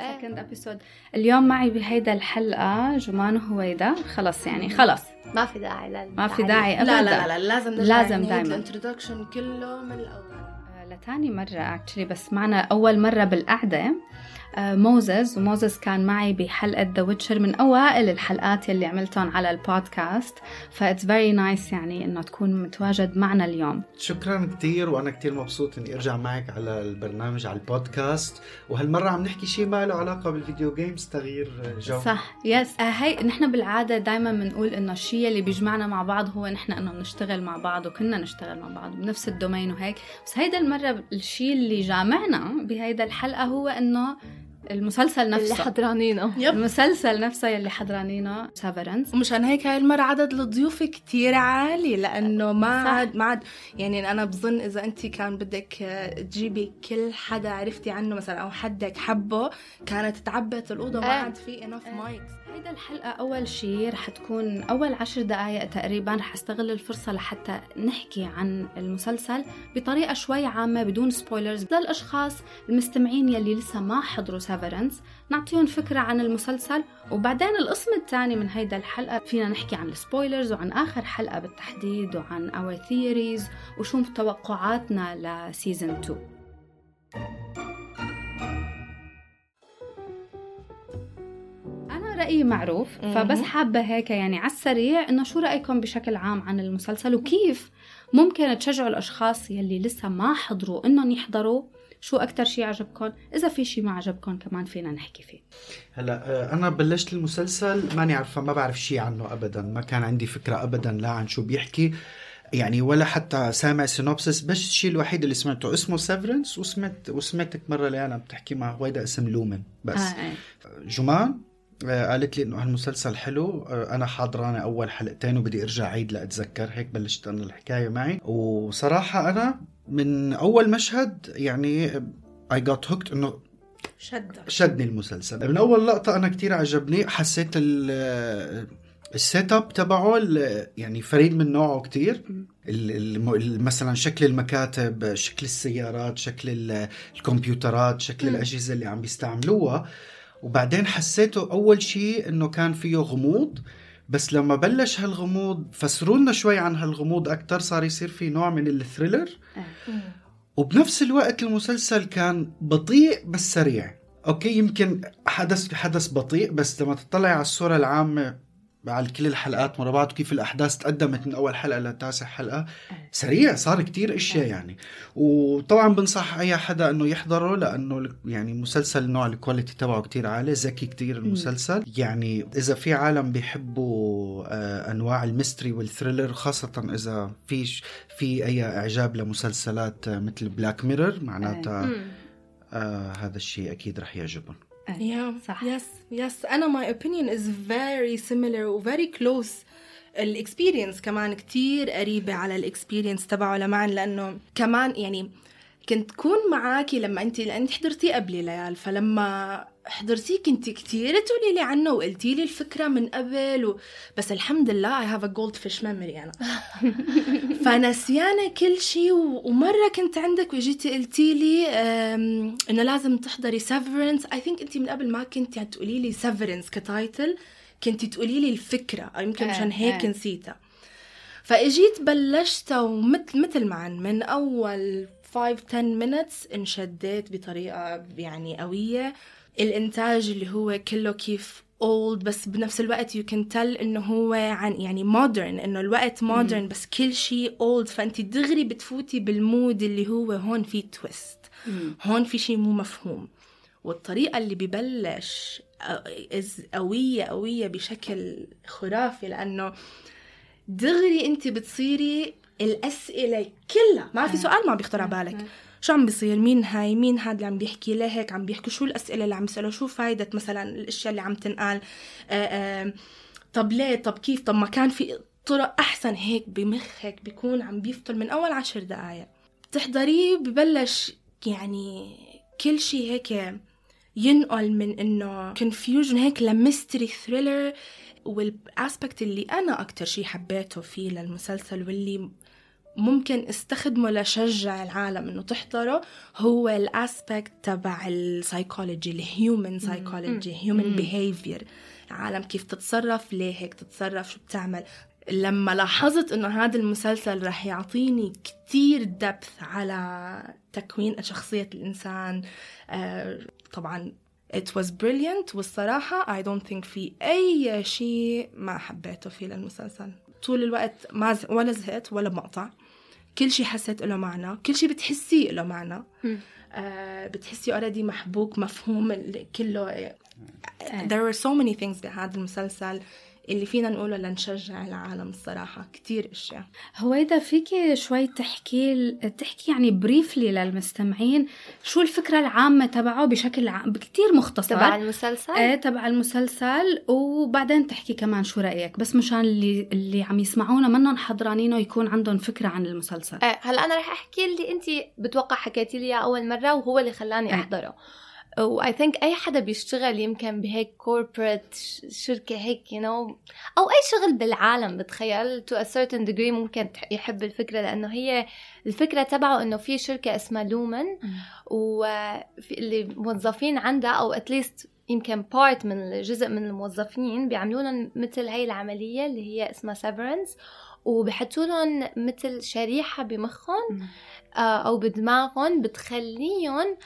second episode اليوم معي بهيدا الحلقة جمان وهويدا خلص يعني خلص. ما في داعي لا ما في داعي ابدا. لا لا لا لازم نرجع لازم دايما. ال introduction كله من الأول. آه، لتاني مرة actually بس معنا أول مرة بالقعدة. موزز وموزز كان معي بحلقة The Witcher من أوائل الحلقات يلي عملتهم على البودكاست. ف it's very nice يعني إنه تكون متواجد معنا اليوم. شكرا كثير وأنا كثير مبسوط إني أرجع معك على البرنامج على البودكاست. وهالمرة عم نحكي شيء ما له علاقة بال video games تغيير جو. صح yes آه هي نحن بالعادة دائما بنقول إنه الشيء اللي بيجمعنا مع بعض هو نحن إنه بنشتغل مع بعض وكنا نشتغل مع بعض بنفس ال domain وهيك. بس هيدا المرة الشيء اللي جامعنا بهيدا الحلقة هو إنه المسلسل اللي نفسه. حضرانينه. yep. المسلسل نفسه يلي حضرانينه Severance ومشان هيك هاي المرة عدد الضيوف كتير عالي لأنه ما صح. عاد ما عاد يعني أنا بظن إذا أنت كان بدك تجيبي كل حدا عرفتي عنه مثلا أو حدك حبه كانت تعبت الأوضة ما إيه. عاد في enough mics هيدا الحلقة أول شيء رح تكون أول عشر دقايق تقريبا رح أستغل الفرصة لحتى نحكي عن المسلسل بطريقة شوي عامة بدون spoilers للأشخاص المستمعين يلي لسه ما حضروا Severance نعطيهم فكرة عن المسلسل وبعدين القسم الثاني من هيدا الحلقة فينا نحكي عن ال spoilers وعن آخر حلقة بالتحديد وعن our theories وشو توقعاتنا لسيزن 2 أنا رأيي معروف فبس. حابة هيك يعني على السريع إنه شو رأيكم بشكل عام عن المسلسل؟ وكيف ممكن تشجعوا الأشخاص يلي لسه ما حضروا إنهم يحضروا؟ شو أكتر شيء عجبكم إذا في شيء ما عجبكم كمان فينا نحكي فيه. هلا آه، أنا بلشت المسلسل ماني عارفة ما بعرف شيء عنه ابدا ما كان عندي فكرة ابدا لا عن شو بيحكي يعني ولا حتى سامع synopsis بس الشيء الوحيد اللي سمعته اسمه Severance وسمعت وسمعتك مرة ليانا بتحكي مع هويدا اسم Lumon بس. آه إيه. جمان آه، قالت لي إنه هالمسلسل حلو. آه، أنا حاضرانه أول حلقتين وبدي أرجع عيد لأتذكر. هيك بلشت أنا الحكاية معي. وصراحة أنا من أول مشهد يعني I got hooked إنه شدة شدني المسلسل. من أول لقطة أنا كتير عجبني. حسيت ال ال set up تبعه ال- يعني فريد من نوعه كتير. مثلا شكل المكاتب شكل السيارات شكل ال- الكمبيوترات شكل. الأجهزة اللي عم بيستعملوها. وبعدين حسيته أول شيء إنه كان فيه غموض بس لما بلش هالغموض فسروا لنا شوي عن هالغموض أكثر صار يصير في نوع من ال thriller. وبنفس الوقت المسلسل كان بطيء بس سريع. okay يمكن حدث حدث بطيء بس لما تطلع على الصورة العامة على كل الحلقات ورا بعض كيف الأحداث تقدمت من أول حلقة لتاسع حلقة. سريع صار كتير أشياء يعني. وطبعا بنصح أي حدا إنه يحضره لأنه يعني مسلسل نوع ال quality تبعه كتير عالي ذكي كتير المسلسل. يعني إذا في عالم بيحبوا آه، أنواع ال mystery وال thriller خاصة إذا في في أي إعجاب لمسلسلات آه، مثل Black Mirror معناتها آه هذا الشيء أكيد رح يعجبهم. Yeah صح. yes yes أنا my opinion is very similar و very close. ال experience كمان كتير قريبة على ال experience تبعه لمعن لأنه كمان يعني كنت كون معاكي لما انت لأن حضرتي قبلي ليال فلما حضرتيه كنت كتير تقولي لي عنه وقلتي لي الفكرة من قبل و... بس الحمد لله I have a goldfish memory أنا. فنسيانة كل شيء و... ومرة كنت عندك وجيتي قلتي لي أم... إنه لازم تحضري Severance I think انت من قبل ما كنت تقولي لي Severance ك title كنت تقولي لي الفكرة. يمكن آه، مشان هيك آه. نسيتها. فإجيت بلشت ومثل مثل معا من أول 5 10 minutes انشديت بطريقة يعني قوية. الإنتاج اللي هو كله كيف old بس بنفس الوقت you can tell إنه هو عن يعني modern إنه الوقت modern بس كل شيء old فأنت دغري بتفوتي بال mood اللي هو هون في twist هون في شيء مو مفهوم. والطريقة اللي ببلش إز قوية قوية بشكل خرافي لأنه دغري أنت بتصيري الأسئلة كلها. ما في سؤال ما بيخطر على بالك. شو عم بيصير؟ مين هاي؟ مين هاد اللي عم بيحكي ليه هيك عم بيحكي شو الأسئلة اللي عم يسألوا؟ شو فايدة مثلا الأشياء اللي عم تنقال؟ آه آه طب ليه؟ طب كيف؟ طب ما كان في طرق أحسن هيك بمخك بيكون عم بيفطر من أول عشر دقايق. بتحضريه؟ ببلش يعني كل شيء هيك ينقل من إنه confusion هيك ل mystery thriller وال aspect اللي أنا أكتر شيء حبيته فيه للمسلسل واللي ممكن استخدمه لشجع العالم إنه تحضره هو ال aspect تبع ال psychology ال human psychology human. behavior العالم كيف تتصرف ليه هيك تتصرف شو بتعمل؟ لما لاحظت إنه هذا المسلسل رح يعطيني كتير دبث على تكوين شخصية الإنسان آه، طبعا it was brilliant والصراحة I don't think في أي شيء ما حبيته في المسلسل طول الوقت ما ز... ولا زهقت ولا مقطع. كل شيء حسيت له معنى كل شيء بتحسيه له معنى. آه بتحسي اوريدي محبوك مفهوم كله there were so many things بهذا المسلسل اللي فينا نقوله لنشجع العالم الصراحة كتير أشياء. هويدا فيكي شوي تحكي تحكي يعني بريفلي للمستمعين شو الفكرة العامة تبعه بشكل عام كتير مختصر. تبع المسلسل؟ إيه تبع المسلسل وبعدين تحكي كمان شو رأيك بس مشان اللي اللي عم يسمعونا منهم حضرانينه يكون عندهم فكرة عن المسلسل. إيه هلأ أنا رح أحكي اللي انت بتوقع حكيتي لي أول مرة وهو اللي خلاني إيه. أحضره. و I think أي حدا بيشتغل يمكن بهيك corporate شركة هيك you you know, أو أي شغل بالعالم بتخيل to a certain degree ممكن يحب الفكرة لأنه هي الفكرة تبعه إنه في شركة اسمها Lumon واللي موظفين عندها أو at least يمكن part من جزء من الموظفين بيعملوا لهم مثل هي العملية اللي هي اسمها Severance وبحطوا لهم مثل شريحة بمخهم آه، أو بدماغهم بتخليهم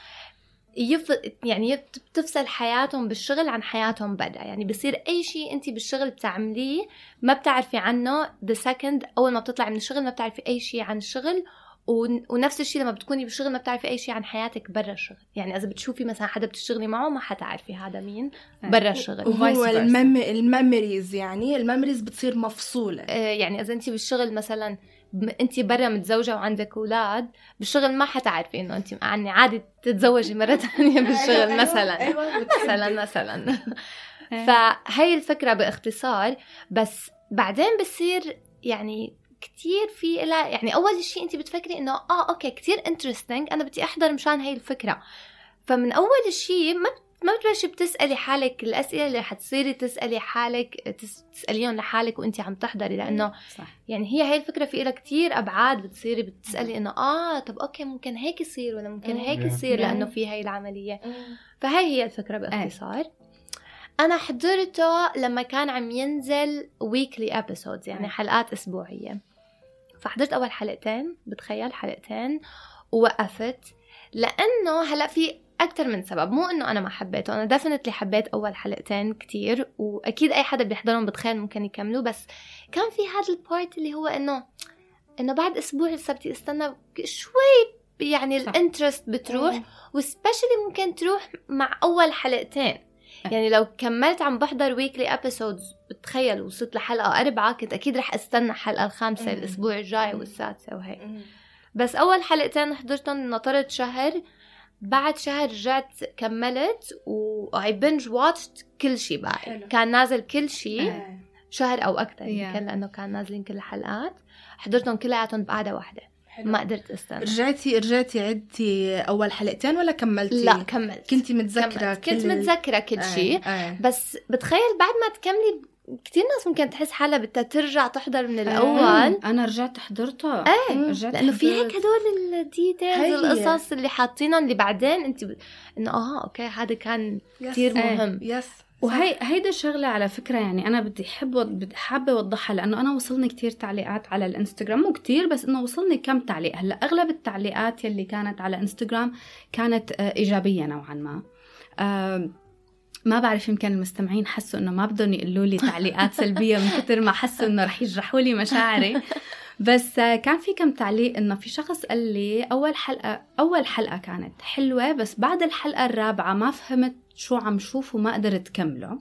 يف... يعني بتفصل حياتهم بالشغل عن حياتهم برا يعني بصير أي شيء انت بالشغل بتعمليه ما بتعرفي عنه the second أول ما بتطلعي من الشغل ما بتعرفي أي شيء عن الشغل ون- ونفس الشيء لما بتكوني بالشغل ما بتعرفي أي شيء عن حياتك برا الشغل. يعني إذا بتشوفي مثلا حدا بتشتغلي معه ما حتعرفي هذا مين برا الشغل. و vice versa. المم... ال memories يعني ال memories بتصير مفصولة. آه، يعني إذا انت بالشغل مثلا انت برا متزوجة وعندك أولاد بالشغل ما حتعرفي إنه انت يعني عادي تتزوجي مرة ثانية بالشغل مثلا. أيوة مثلا مثلا. فهي الفكرة باختصار بس بعدين بصير يعني كتير في لها يعني أول شيء انت بتفكري إنه آه okay كتير interesting أنا بدي أحضر مشان هي الفكرة. فمن أول شيء ما ما بتبلشي بتسألي حالك الأسئلة اللي حتصيري تسألي حالك تس- تسأليهم لحالك وانت عم تحضري لأنه صح. يعني هي هاي الفكرة في لها كتير أبعاد بتصيري بتسألي إنه آه طب okay ممكن هيك يصير ولا ممكن هيك. يصير. لأنه في هاي العملية. فهي هي الفكرة باختصار. أنا حضرته لما كان عم ينزل weekly episodes يعني أي. حلقات أسبوعية. فحضرت أول حلقتين بتخيل حلقتين ووقفت. لأنه هلأ في أكثر من سبب مو إنه أنا ما حبيته أنا definitely حبيت أول حلقتين كتير وأكيد أي حدا بيحضرهم بتخيل ممكن يكملوا بس كان في هذا ال part اللي هو إنه إنه بعد أسبوع لسه بدي استنى شوي يعني. ال interest بتروح و especially ممكن تروح مع أول حلقتين يعني لو كملت عم بحضر weekly episodes بتخيل وصلت لحلقة أربعة كنت أكيد رح أستنى الحلقة الخامسة. الأسبوع الجاي. والسادسة وهيك بس أول حلقتين حضرتهم نطرت شهر بعد شهر رجعت كملت و I binge watched كل شيء بعد حلو. كان نازل كل شيء آه. شهر أو أكثر Yeah. يمكن لأنه كان نازلين كل الحلقات حضرتهم كلياتهم بقعدة واحدة حلو. ما قدرت أستنى رجعتي رجعتي عدتي أول حلقتين ولا كملتي؟ لا كملت كنتي متذكرة كملت. كنت كل ال- متذكرة كل آه، شيء آه. بس بتخيل بعد ما تكملي كثير ناس ممكن تحس حالها بدها ترجع تحضر من آه. الأول أنا رجعت حضرته إيه رجعت لأنه في حضرت. هيك هدول ال details. القصص اللي حاطينهم اللي بعدين انت ب... إنه آه okay هذا كان. كثير إيه. مهم يس وهي هيدا الشغله على فكرة يعني أنا بدي بدي حابة أوضحها لأنه أنا وصلني كتير تعليقات على الإنستغرام مو كتير بس إنه وصلني كم تعليق هلأ أغلب التعليقات يلي كانت على إنستغرام كانت آه، إيجابية نوعا ما آه، ما بعرف يمكن المستمعين حسوا إنه ما بدهم يقولوا لي تعليقات سلبية من كثر ما حسوا إنه رح يجرحوا لي مشاعري. بس كان في كم تعليق إنه في شخص قال لي أول حلقة أول حلقة كانت حلوة بس بعد الحلقة الرابعة ما فهمت شو عم شوف وما قدرت كمله.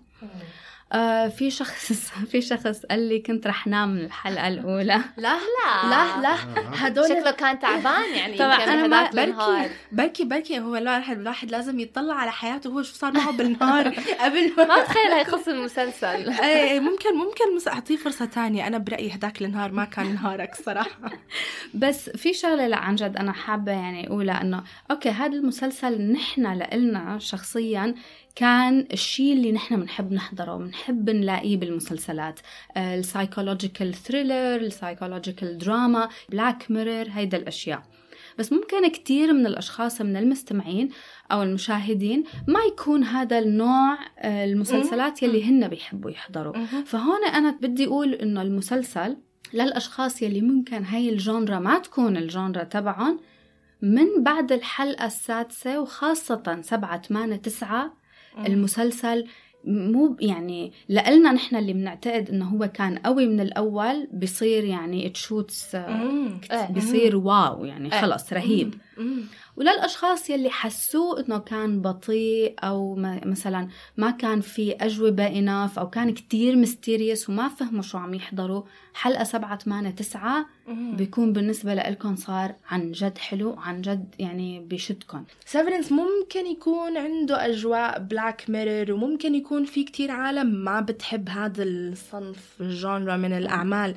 آه في شخص في شخص قال لي كنت رح نام من الحلقة الأولى. لا لا. لا لا. هدول شكله كان تعبان يعني طبعاً أنا ما- النهار بركي بركي هو الواحد الواحد لازم يطلع على حياته هو شو صار معه بالنهار. قبل ما بتخيل هي خص المسلسل. إيه ممكن ممكن مس- أعطيه فرصة تانية. أنا برأيي هداك النهار ما كان نهارك صراحة. بس في شغلة لا عن جد أنا حابة يعني أقولها إنه أوكي هذا المسلسل نحن لإلنا شخصيا كان الشيء اللي نحن بنحب نحضره بنحب نلاقيه بالمسلسلات. ال psychological thriller ال psychological drama Black Mirror هيدا الأشياء. بس ممكن كتير من الأشخاص من المستمعين أو المشاهدين ما يكون هذا النوع آه، المسلسلات يلي هن بيحبوا يحضروا. فهون أنا بدي أقول إنه المسلسل للأشخاص يلي ممكن هاي ال genre ما تكون ال genre تبعهم من بعد الحلقة السادسة وخاصة سبعة ثمانية تسعة المسلسل مو يعني لإلنا نحن اللي بنعتقد إنه هو كان قوي من الأول بصير يعني shoots بصير wow يعني إيه. خلص رهيب. وللأشخاص يلي حسوه إنه كان بطيء أو مثلا ما كان في أجوبة enough أو كان كتير mysterious وما فهموا شو عم يحضروا حلقة سبعة ثمانية تسعة بيكون بالنسبة لكم صار عن جد حلو عن جد يعني بيشدكم Severance ممكن يكون عنده أجواء Black Mirror وممكن يكون في كتير عالم ما بتحب هذا الصنف ال genre من الأعمال.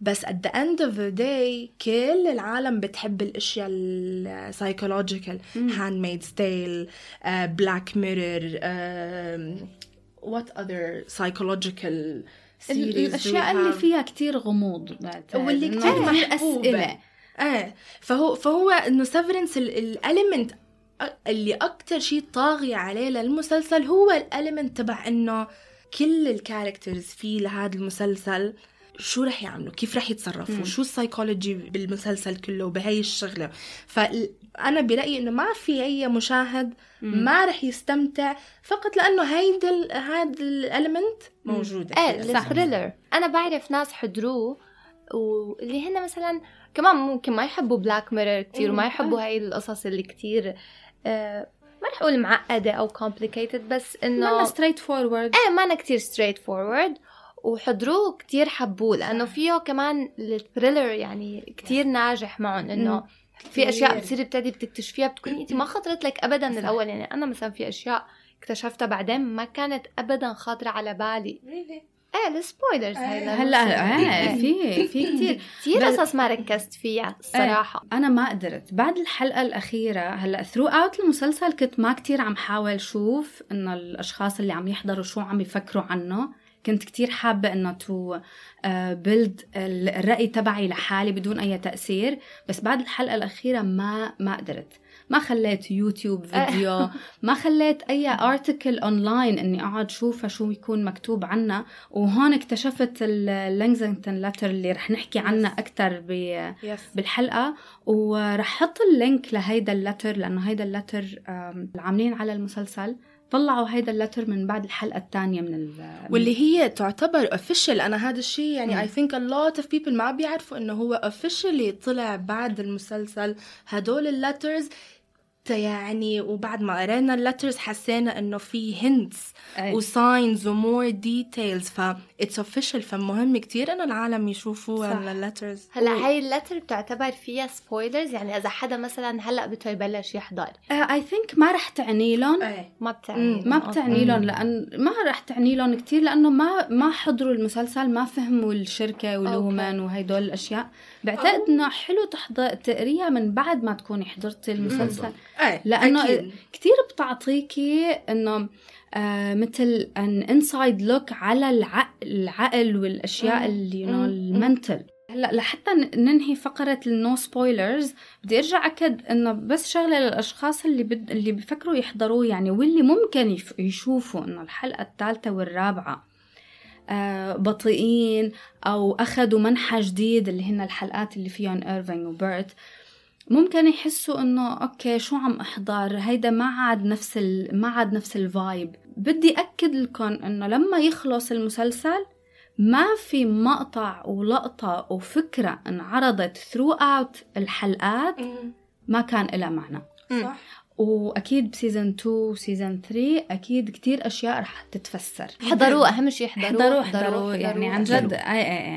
بس at the end of the day كل العالم بتحب الأشياء ال psychological Handmaid's Tale Black Mirror what other psychological series do we الأشياء اللي? فيها كتير غموض. واللي كتير. اسئله إيه فهو فهو إنه Severance ال element اللي أكتر شيء طاغي عليه للمسلسل هو ال element تبع إنه كل ال characters فيه لهذا المسلسل شو رح يعملوا؟ كيف رح يتصرفوا. شو السايكولوجي بالمسلسل كله وبهي الشغلة. فانا برأيي إنه ما في أي مشاهد ما رح يستمتع فقط لأنه هيدا هذا ال element موجودة. إيه. ال thriller أنا بعرف ناس حضروه واللي هن مثلا كمان ممكن ما يحبوا Black Mirror كتير وما. يحبوا هاي القصص اللي كتير آه ما رح أقول معقدة أو complicated بس إنه ما straight forward إيه ما أنا كتير straight forward وحضروه كتير حبوه لأنه فيه كمان ال thriller يعني كتير ناجح معهم إنه في أشياء. بتصيري بتبتدي بتكتشفيها بتكوني انت ما خطرت لك ابدا من. الأول يعني أنا مثلا في أشياء اكتشفتها بعدين ما كانت ابدا خاطرة على بالي. إيه ال spoilers هاي إيه. هلأ للمسلسل. آه في في كثير بس- قصص ما ركزت فيها الصراحه أنا ما قدرت. بعد الحلقة الأخيرة هلأ throughout المسلسل كنت ما كتير عم حاول شوف إنه الأشخاص اللي عم يحضروا شو عم يفكروا عنه. كنت كتير حابة إنه to build الرأي تبعي لحالي بدون أي تأثير بس بعد الحلقة الأخيرة ما ما قدرت. ما خليت YouTube video ما خليت أي article online إني أقعد شوفها شو يكون مكتوب عنها وهون اكتشفت ال Lexington Letter اللي رح نحكي عنها أكثر ب يس بالحلقة. ورح حط ال link لهيدا ال letter لأنه هيدا ال letter العاملين على المسلسل. طلعوا هيدا ال letter من بعد الحلقة الثانية من ال واللي هي تعتبر official أنا هذا الشيء يعني. I think a lot of people ما بيعرفوا إنه هو officially طلع بعد المسلسل هدول ال letters يعني وبعد ما قرينا ال letters حسينا إنه في hints أي. و signs و more details ف it's official فمهم كتير إنه العالم يشوفوا. اللترز هلا هاي ال letter بتعتبر فيها spoilers يعني إذا حدا مثلا هلا بده يبلش يحضر. I think ما رح تعني لهم. ما بتعني. ما بتعني لهم لأن ما رح تعني لهم كثير لأنه ما ما حضروا المسلسل ما فهموا الشركة و Lumon وهدول الأشياء. بعتقد إنه حلو تحضر تقريها من بعد ما تكوني حضرتي المسلسل إيه لأنه أكيد. كثير بتعطيكي إنه آه مثل an inside look على العقل, العقل والأشياء. اللي you know. ال mental هلأ لحتى ننهي فقرة ال no spoilers بدي أرجع أكد إنه بس شغلة للأشخاص اللي بد... اللي بفكروا يحضروه يعني واللي ممكن يف... يشوفوا إنه الحلقة الثالثة والرابعة آه بطيئين أو أخذوا منحى جديد اللي هن الحلقات اللي فيهم Irving و Burt. ممكن يحسوا إنه okay شو عم أحضر؟ هيدا ما عاد نفس ال... ما عاد نفس ال vibe بدي أكد لكم إنه لما يخلص المسلسل ما في مقطع ولقطة وفكرة انعرضت throughout الحلقات. ما كان لها معنى. صح. وأكيد ب season 2 و season 3 أكيد كتير أشياء رح تتفسر. حضروه أهم شيء يحضروه حضروا حضروا يعني عن جد.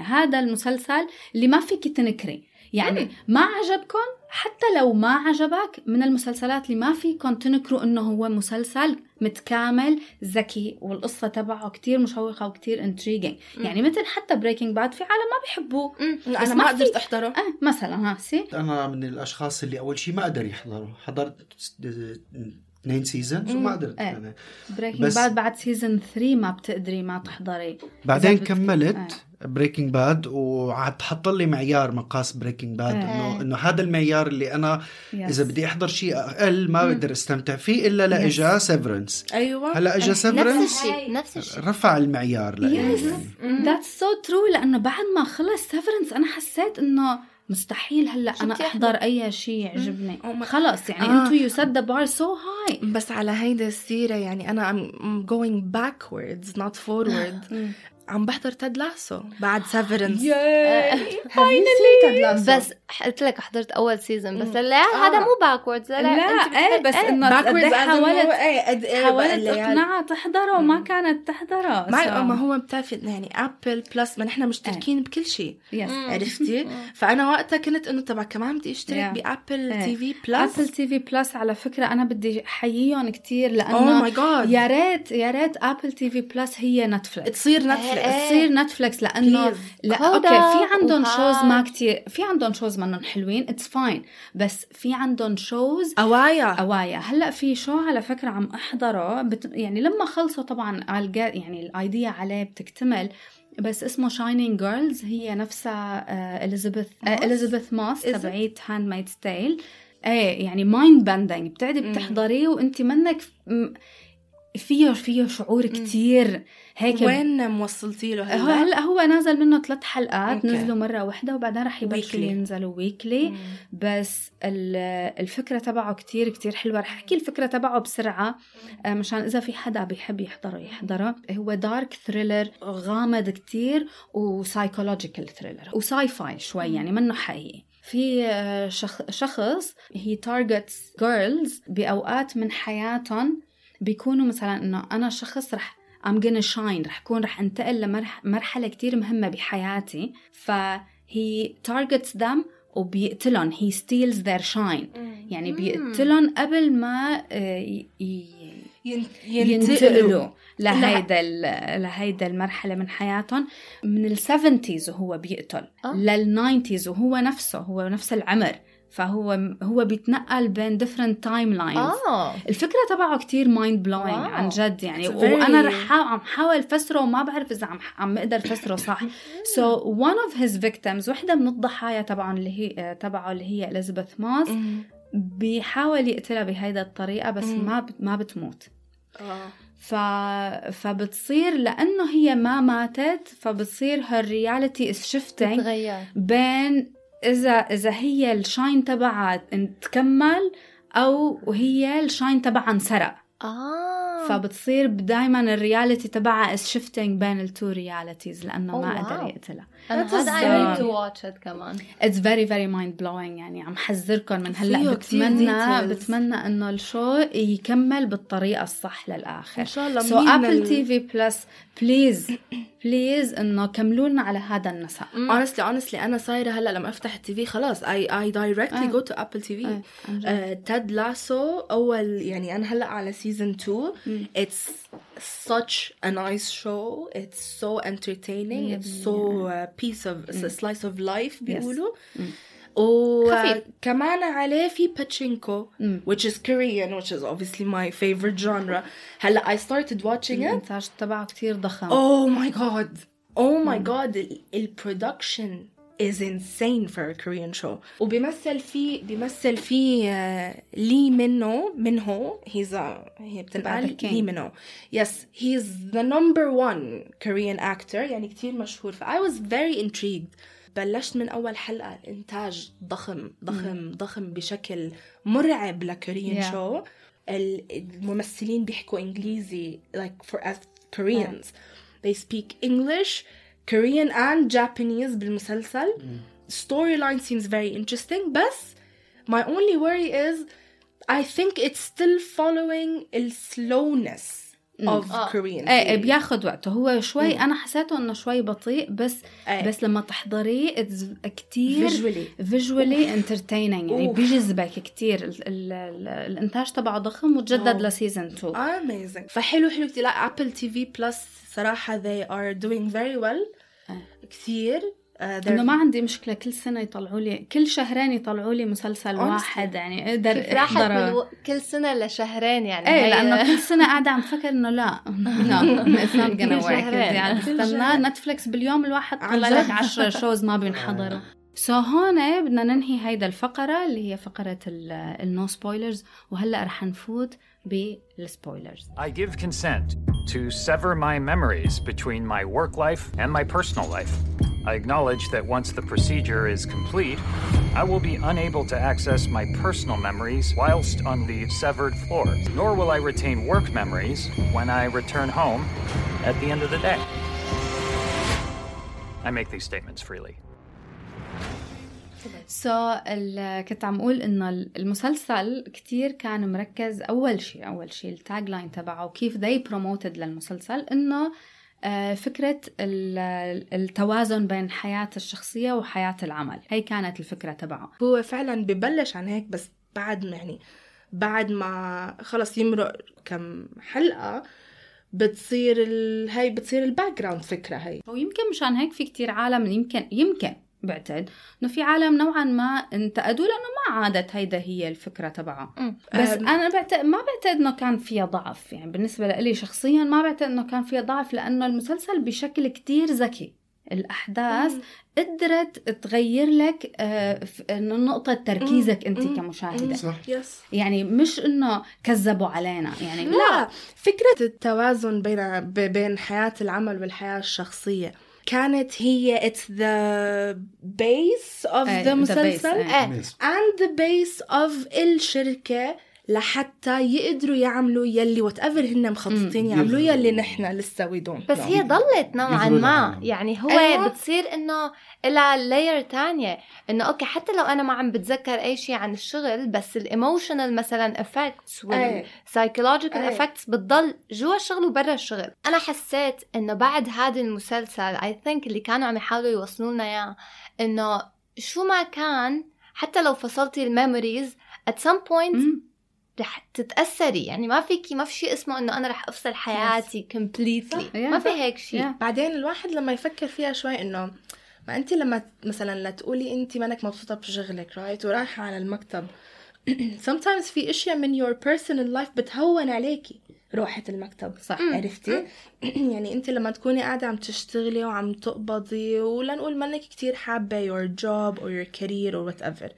هذا المسلسل اللي ما فيك تنكري. يعني ما عجبكم حتى لو ما عجبك من المسلسلات اللي ما فيكم تنكروا إنه هو مسلسل متكامل ذكي والقصة تبعه كتير مشوقة وكتير intriguing يعني مثل حتى Breaking Bad في عالم ما بيحبوه. أنا ما قدرت أحضره. آه مثلا ها see. أنا من الأشخاص اللي أول شيء ما قدر يحضروا حضرت اثنين seasons وما قدرت. يعني. بريكنج باد بعد season 3 ما بتقدري ما تحضري. بعدين كملت. Breaking Bad وعاد حط لي معيار مقاس Breaking Bad إيه. انه إنه هذا المعيار اللي أنا إذا بدي أحضر شيء أقل ما بقدر أستمتع فيه إلا لإجا Severance أيوه. هلا إجا نفس Severance الشيء نفس الشيء. رفع المعيار Yes. يعني. that's so true لأنه بعد ما خلص Severance أنا حسيت إنه مستحيل هلأ أنا أحضر أي شيء يعجبني. خلص يعني آه. انتو you set the bar so high بس على هيدا السيرة يعني أنا I'm I'm going backwards not forward. عم بحضر Ted Lasso. بعد Severance finally بس قلت لك حضرت أول season بس لا آه. هذا مو backwards لا, لا إيه بس إنه قد backwards إيه حاولت قد إيه حاولت الليالي. اقنعها تحضره وما كانت تحضره ما ما هو بتعرفي يعني Apple Plus ما نحن مشتركين بكل شيء. عرفتي؟ فأنا وقتها كنت إنه تبع كمان بدي اشترك. ب Apple إيه. TV Plus Apple TV Plus على فكرة أنا بدي أحييهم كثير لأنه جاد يا ريت يا ريت Apple TV Plus هي Netflix تصير إيه. تصير Netflix لأنه. لا okay في عندهم. shows ما كتير في عندهم shows منهم حلوين it's fine بس في عندهم shows أوايا قوايا هلأ في show على فكرة عم أحضره بت... يعني لما خلصوا طبعا الجا- يعني ال idea عليه بتكتمل بس اسمه Shining Girls هي نفسها Elisabeth؟ Elisabeth it؟ تبعيت Handmaid's Tale إيه يعني mind bending بتقعدي مم. بتحضريه وانت منك م- فيه فيه شعور كتير هيك وين موصلتي له هو هلا؟ هلا هو نازل منه ثلاث حلقات أوكي. نزلوا مرة واحدة وبعدين رح يبلشوا. ينزلوا ويكلي مم. بس ال- الفكرة تبعه كتير كتير حلوة رح أحكي الفكرة تبعه بسرعة آه، مشان إذا في حدا بيحب يحضره يحضره هو dark thriller غامض كتير و psychological thriller و sci-fi شوي يعني منه حقيقي في آه، شخ- شخص هي targets girls بأوقات من حياتهم بيكونوا مثلا إنه أنا شخص رح I'm gonna shine رح كون رح أنتقل لمرحلة كتير مهمة بحياتي. فهي targets them وبيقتلهم he steals their shine. يعني بيقتلهم قبل ما آه، ينتقلوا. لهيدا لهيدا المرحلة من حياتهم. من ال seventies وهو بيقتل آه. لل nineties وهو نفسه هو نفس العمر. فهو هو بيتنقل بين different timelines آه الفكرة تبعه كتير mind blowing. عن جد يعني وأنا رح عم حاول افسره وما بعرف إذا عم عم أقدر افسره صح so one of his victims وحدة من الضحايا تبعهم اللي هي تبعه اللي هي اليزابيث ماس. بيحاول يقتلها بهيدا الطريقة بس. ما ما بتموت آه. ف... فبتصير لأنه هي ما ماتت فبتصير is shifting تتغير بين اذا إذا هي ال shine تبعها تكمل أو وهي ال shine تبعها انسرق. آه. فبتصير دائما ال reality تبعها is shifting بين ال two realities لأنه ما. قدر يقتلها. هذا I need to watch it كمان. It's very very mind blowing يعني. عم حذركم من هلأ. بتمنى. بتمنى إنه ال show يكمل بالطريقة الصح للآخر. إن شاء الله so Apple TV Plus please please إنه كملوا لنا على هذا النسق honestly honestly أنا صايرة هلأ لما أفتح ال TV خلاص. آه. go to Apple TV آه، عن جد. تاد لاسو أول يعني أنا هلأ على سيزون 2 مم. it's such a nice show it's so entertaining مية it's بالمية. so uh, piece of it's a slice of life بيقولوا مم. خفيف. وكمان عليه في باتشينكو مم. which is Korean which is obviously my favorite genre هلا I started watching it الانتاج تبعه كتير ضخم Oh my god. Oh my god. ال- ال production is insane for a Korean show. وبيمثل فيه بيمثل فيه آه، لي منو منه he's a هي تبع The بتنقال King. لي منو yes he's the number one Korean actor يعني كتير مشهور. ف I was very intrigued. بلشت من أول حلقة الإنتاج ضخم ضخم ضخم بشكل مرعب لكوريان Yeah. شو الممثلين بيحكوا إنجليزي like for as Koreans. They speak English. Korean and Japanese بالمسلسل storyline seems very interesting بس my only worry is I think it's still following the slowness of آه. Korean إيه TV. بياخد وقته هو شوي أنا حسيته إنه شوي بطيء بس إيه. بس لما تحضريه it's كتير visually visually entertaining يعني أوف. بيجذبك كتير ال ال ال الإنتاج تبعه ضخم وتجدد أوه. ل season 2 amazing فحلو حلو كتير لا Apple TV Plus صراحة they are doing very well آه. كثير uh, they're- إنه ما عندي مشكلة كل سنة يطلعوا لي كل شهرين يطلعوا لي مسلسل. واحد يعني أقدر راحت احضره بالو... كل سنة لشهرين يعني إيه لأنه كل سنة قاعدة عم فكر إنه لا no it's not gonna work. يعني شهر. Netflix باليوم الواحد طلع لك جد. 10 shows ما بينحضروا so هون بدنا ننهي هيدا الفقرة اللي هي فقرة ال no spoilers وهلأ رح نفوت بالسبويلرز I give consent to sever my memories between my work life and my personal life. I acknowledge that once the procedure is complete, I will be unable to access my personal memories whilst on the severed floor, nor will I retain work memories when I return home at the end of the day. I make these statements freely. so كنت عم أقول إنه المسلسل كتير كان مركز أول شيء أول شيء ال tagline تبعه وكيف they promoted للمسلسل إنه آه، فكرة ال- التوازن بين حياة الشخصية وحياة العمل. هي كانت الفكرة تبعه. هو فعلا ببلش عن هيك بس بعد ما يعني بعد ما خلص يمرق كم حلقة بتصير ال... هي بتصير ال background فكرة هي ويمكن مشان هيك في كتير عالم يمكن يمكن بعتقد إنه في عالم نوعا ما انتقدوا لأنه ما عادت هيدا هي الفكرة تبعه مم. بس أم. أنا بعتقد ما بعتقد إنه كان فيها ضعف. يعني بالنسبة لي شخصيا ما بعتقد إنه كان فيها ضعف لأنه المسلسل بشكل كتير ذكي. الأحداث قدرت تغير لك آه، نقطة تركيزك أنت مم. كمشاهدة. صح. يس يعني مش إنه كذبوا علينا. يعني لا. فكرة التوازن بين ب- بين حياة العمل والحياة الشخصية. كانت هي it's the base of إيه، the the base، مسلسل إيه. ايه and the base of الشركة لحتى يقدروا يعملوا يلي whatever هن مخططين. يعملوا. يلي نحن لسه we don't بس. هي ضلت نوعا ما. يعني هو أيوة. بتصير إنه لها layer تانية إنه أوكي حتى لو أنا ما عم بتذكر أي شيء عن الشغل بس ال emotional مثلا effects. وال psychological. effects بتضل جوا الشغل وبرا الشغل أنا حسيت إنه بعد هذا المسلسل I think اللي كانوا عم يحاولوا يوصلوا لنا إياه إنه شو ما كان حتى لو فصلتي ال memories at some point مم. رح تتأثري. يعني ما فيكي ما في شيء اسمه إنه أنا رح أفصل حياتي completely. صح. ما في. هيك شيء. Yeah. بعدين الواحد لما يفكر فيها شوي إنه ما انت لما مثلا لا تقولي انت مانك مبسوطة بشغلك right ورايحة على المكتب. Sometimes في أشياء من your personal life بتهون عليكي روحة المكتب. صح. عرفتي؟ يعني انت لما تكوني قاعدة عم تشتغلي وعم تقبضي ولا نقول مانك كتير حابة your job or your career or whatever.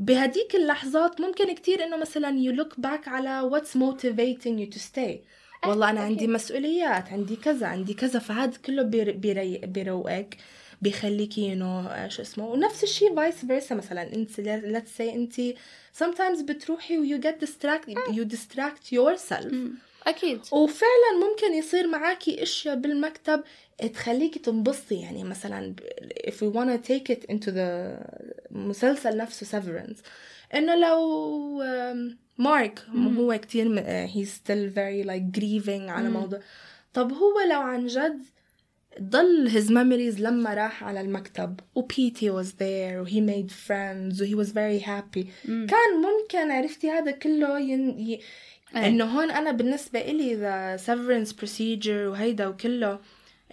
بهديك اللحظات ممكن كتير إنه مثلا you look back على what's motivating you to stay. والله أنا عندي مسؤوليات عندي كذا عندي كذا فهذا كله بيروقك بيخليكي انه شو اسمه ونفس الشيء فايس فيرسا مثلا. انت let's say انت sometimes بتروحي و you get distract you distract yourself. أكيد. وفعلا ممكن يصير معاكي إشياء بالمكتب تخليكي تنبسطي يعني مثلا if we wanna take it into the مسلسل نفسه Severance إنه لو مارك هو كتير م- uh, he's still very like grieving على موضوع. طب هو لو عن جد ضل his memories لما راح على المكتب و بيتي was there و he made friends و he was very happy. كان ممكن عرفتي هذا كله ين... ي... أي. إنه هون أنا بالنسبة إلي the severance procedure وهيدا وكله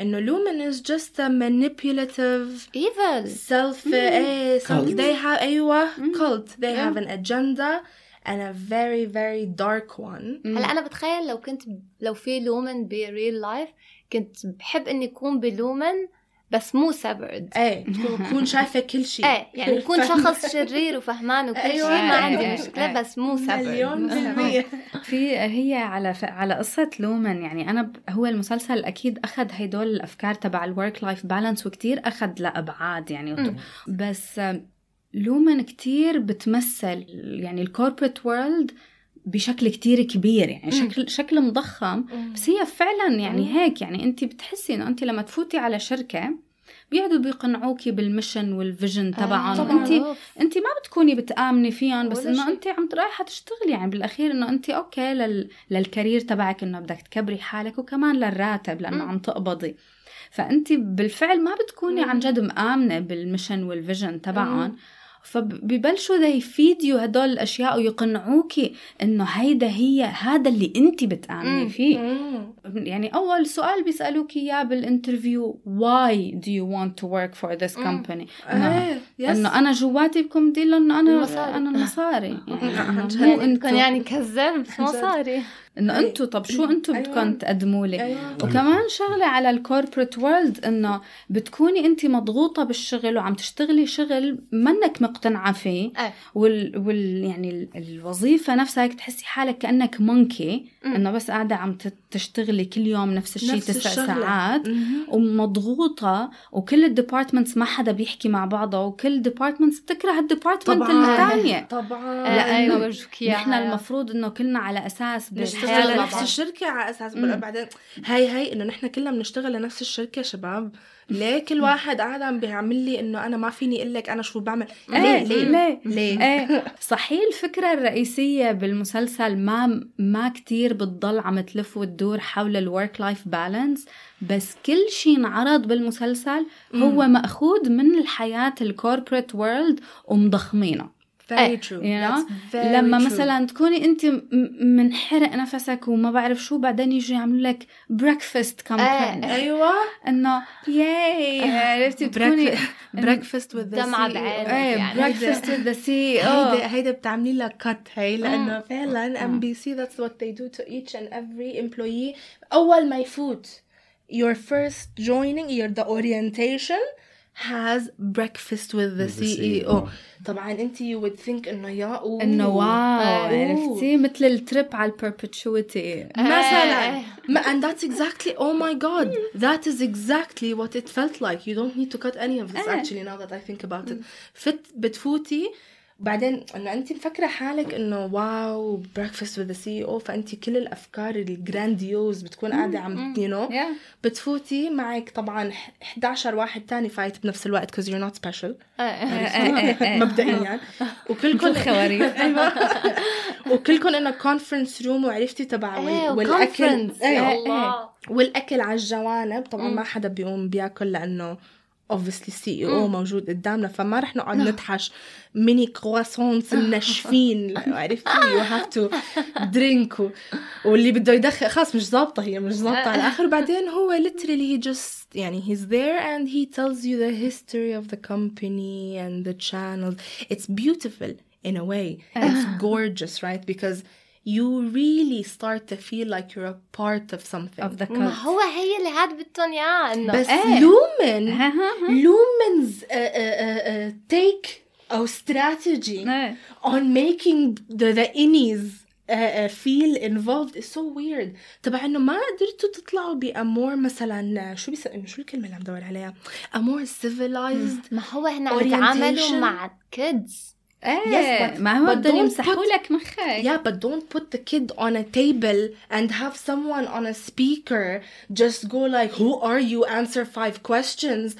انه lumen is just a manipulative ايفل self ايه self Cult. they have ايوه cult they Yeah. have an agenda and a very very dark one هلا انا بتخيل لو كنت لو في لومن بريل لايف كنت بحب اني اكون بلومن بس مو severed إيه تكون شايفة كل شيء. إيه يعني يكون شخص شرير وفهمان وكل أيوة. شيء. ما إيه، عندي إيه، مشكلة إيه. بس مو مليون severed بالمية. في هي على ف... على قصة Lumon يعني أنا ب... هو المسلسل أكيد أخذ هدول الأفكار تبع ال work life balance وكتير أخذ لأبعاد يعني وت... بس Lumon كتير بتمثل يعني ال corporate world بشكل كتير كبير يعني شكل شكل مضخم. بس هي فعلا يعني هيك يعني أنت بتحسي إنه أنت لما تفوتي على شركة بيقعدوا بيقنعوكي بال mission وال vision تبعهم. طبعاً. انت أنت ما بتكوني بتآمني فيهم بس إنه. أنت عم رايحة تشتغلي يعني بالأخير إنه أنت okay لل... لل career تبعك إنه بدك تكبري حالك وكمان للراتب لأنه مم. عم تقبضي. فأنت بالفعل ما بتكوني مم. عن جد مآمنة بال mission وال vision تبعهم. فببلشوا feed you هدول الأشياء ويقنعوكي إنه هيدا هي هذا اللي انت بتآمني مم. فيه مم. يعني أول سؤال بيسالوك إياه بال interview why do you want to work for this company إنه yes إنه أنا جواتي بكم دي لأنه أنا المصاري. أنا المصاري يعني. مو يعني يعني كذاب بس ما عن جد. صاري إنه أي. انتو طب شو أيوة. بدكم تقدموا لي أيوه وكمان شغلة على ال corporate world إنه بتكوني انت مضغوطة بالشغل وعم تشتغلي شغل منك مقتنعة فيه. إيه. وال, وال يعني ال- الوظيفة نفسها هيك تحسي حالك كأنك monkey. إنه بس قاعدة عم تت- تشتغلي كل يوم نفس الشيء نفس تسع. ساعات. مهم. ومضغوطة. وكل ال departments ما حدا بيحكي مع بعضها وكل ال departments بتكره ال department طبعاً. الثانية. طبعا. برجوك اياها نحن المفروض إنه كلنا على أساس نشتغل بالحياة مع لنفس بعض. الشركة على أساس مم. بعدين هاي هاي إنه نحن كلنا بنشتغل لنفس الشركة شباب. ليه كل واحد قاعد عم بيعمل لي إنه أنا ما فيني أقول لك أنا شو بعمل؟ إيه، ليه؟ ليه؟ ليه؟ ليه؟ إيه. صحيح الفكرة الرئيسية بالمسلسل ما ما كتير بتضل عم تلف وتدور حول ال work life balance بس كل شيء انعرض بالمسلسل هو مأخوذ من الحياة الكوربريت وورلد ومضخمينه. Very true you know? That's very لما true. مثلا تكوني أنت منحرق نفسك وما بعرف شو بعدين يجوا يعملوا لك بريكفاست كامبين أيوة إنه ياي عرفتي بتكوني breakfast with the دمعة CEO. بعينك إيه يعني. بريكفاست وذ سي هيدا هيدا بتعملي لها كت هي لأنه. فعلا ام بي سي that's what they do to each and every employee أول ما يفوت your first joining your the orientation has breakfast with the With the CEO CEO. طبعا انت you would think انه يا أوه. انه واو أوه. عرفتي مثل الترip على البربتشويتي مثلا إيه. ما- and that's exactly oh my god that is exactly what it felt like you don't need to cut any of this إيه. actually now that I think about it فت بتفوتي بعدين إنه انت مفكرة حالك إنه wow breakfast with CEO فانت كل الأفكار ال grandiose بتكون قاعدة عم you know Yeah. بتفوتي معك طبعا 11 واحد تاني فايت بنفس الوقت you're not special. إيه. مبدئيا. وكلكم كل خواريف أيوه. وكلكم إنه conference room وعرفتي تبع إيه والأكل. إيه. الله والأكل على الجوانب. طبعا. ما حدا بيقوم بياكل لأنه obviously CEO موجود قدامنا فما رح نقعد نتحش mini croissants ناشفين عرفتي؟ you have to drink واللي بده يدخن خلص مش ضابطه هي مش ضابطه على الآخر بعدين هو literally he just يعني he's there and he tells you the history of the company and the channels it's beautiful in a way it's gorgeous right? Because you really start to feel like you're a part of something of the ما cult هو هي اللي هاد بدهم اياه انه بس إيه. لومن ها ها ها. لومن's uh, uh, uh, take أو strategy إيه. on making the, the innies uh, uh, feel involved is so weird تبع انه ما قدرتوا تطلعوا بأمور مثلا شو بيس... شو الكلمة اللي عم دور عليها a more civilized ما هو هن عم يتعاملوا Orientation. مع كيدز إيه ما هو بدهم يمسحوا لك مخك. Yeah, but don't put the kid on a table and have someone on a speaker. Just go like, who are you? Answer five questions.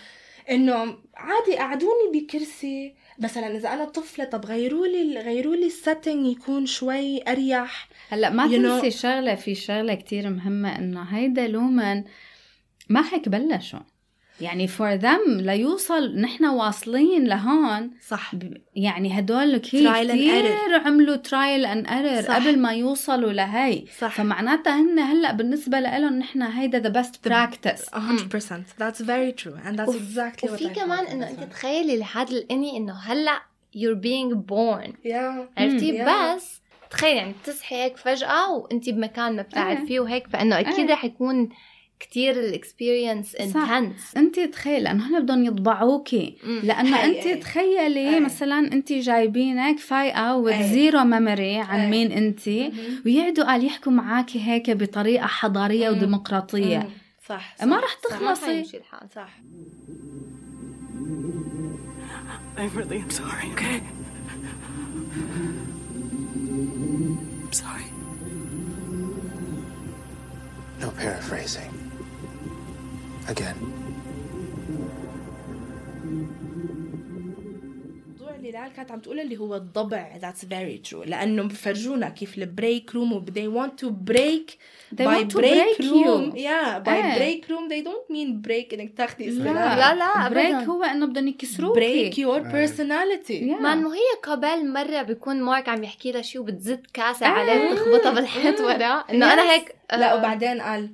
إنه عادي قعدوني بكرسي. مثلا إذا أنا طفلة طب غيروا لي غيروا لي ال setting يكون شوي أريح. هلأ ما You know- تنسي شغلة في شغلة كتير مهمة إنه هيدا لومن ما هيك بلشوا. يعني for them ليوصل نحن واصلين لهون. صح. يعني هدول كتير عملوا trial and error. قبل ما يوصلوا لهي. صح. فمعناتها هن هلأ بالنسبة لهم نحن هيدا the best practice 100% that's very true and that's exactly what وفي كمان إنه أنت. تخيلي لهذا الاني إنه هلأ you're being born. Yeah. عرفتي؟ Mm. بس تخيلي يعني بتصحي هيك فجأة وانت بمكان ما إيه. بتعرفيه وهيك فإنه أكيد إيه. رح يكون كتير ال experience intense انت تخيل لأنه هن بدهم يطبعوكي لأنه. انت تخيلي أي. مثلا انت جايبينك فايقة. و zero memory عن أي. مين انت ويقعدوا قال يحكوا معاكي هيك بطريقة حضارية مم. وديمقراطية Mm. صح ما صح، رح صح. تخلصي. حيمشي الحال صح I really am sorry, okay? I'm sorry. No paraphrasing. Again. اللي بلال كانت عم تقول اللي هو الضبع that's very true لأنه بفرجونا كيف ال break room they want to break They by want to break break room you. yeah by إيه. break room they don't mean break إنك تاخذي لا لا، لا، break أبداً. هو إنه بدهم يكسروكي break your personality Yeah. ما إنه هي قبل مرة بيكون مارك عم يحكي لها شيء وبتزت كاسة عليه بتخبطها بالحيط ورا إنه أنا هيك لا آه، وبعدين قال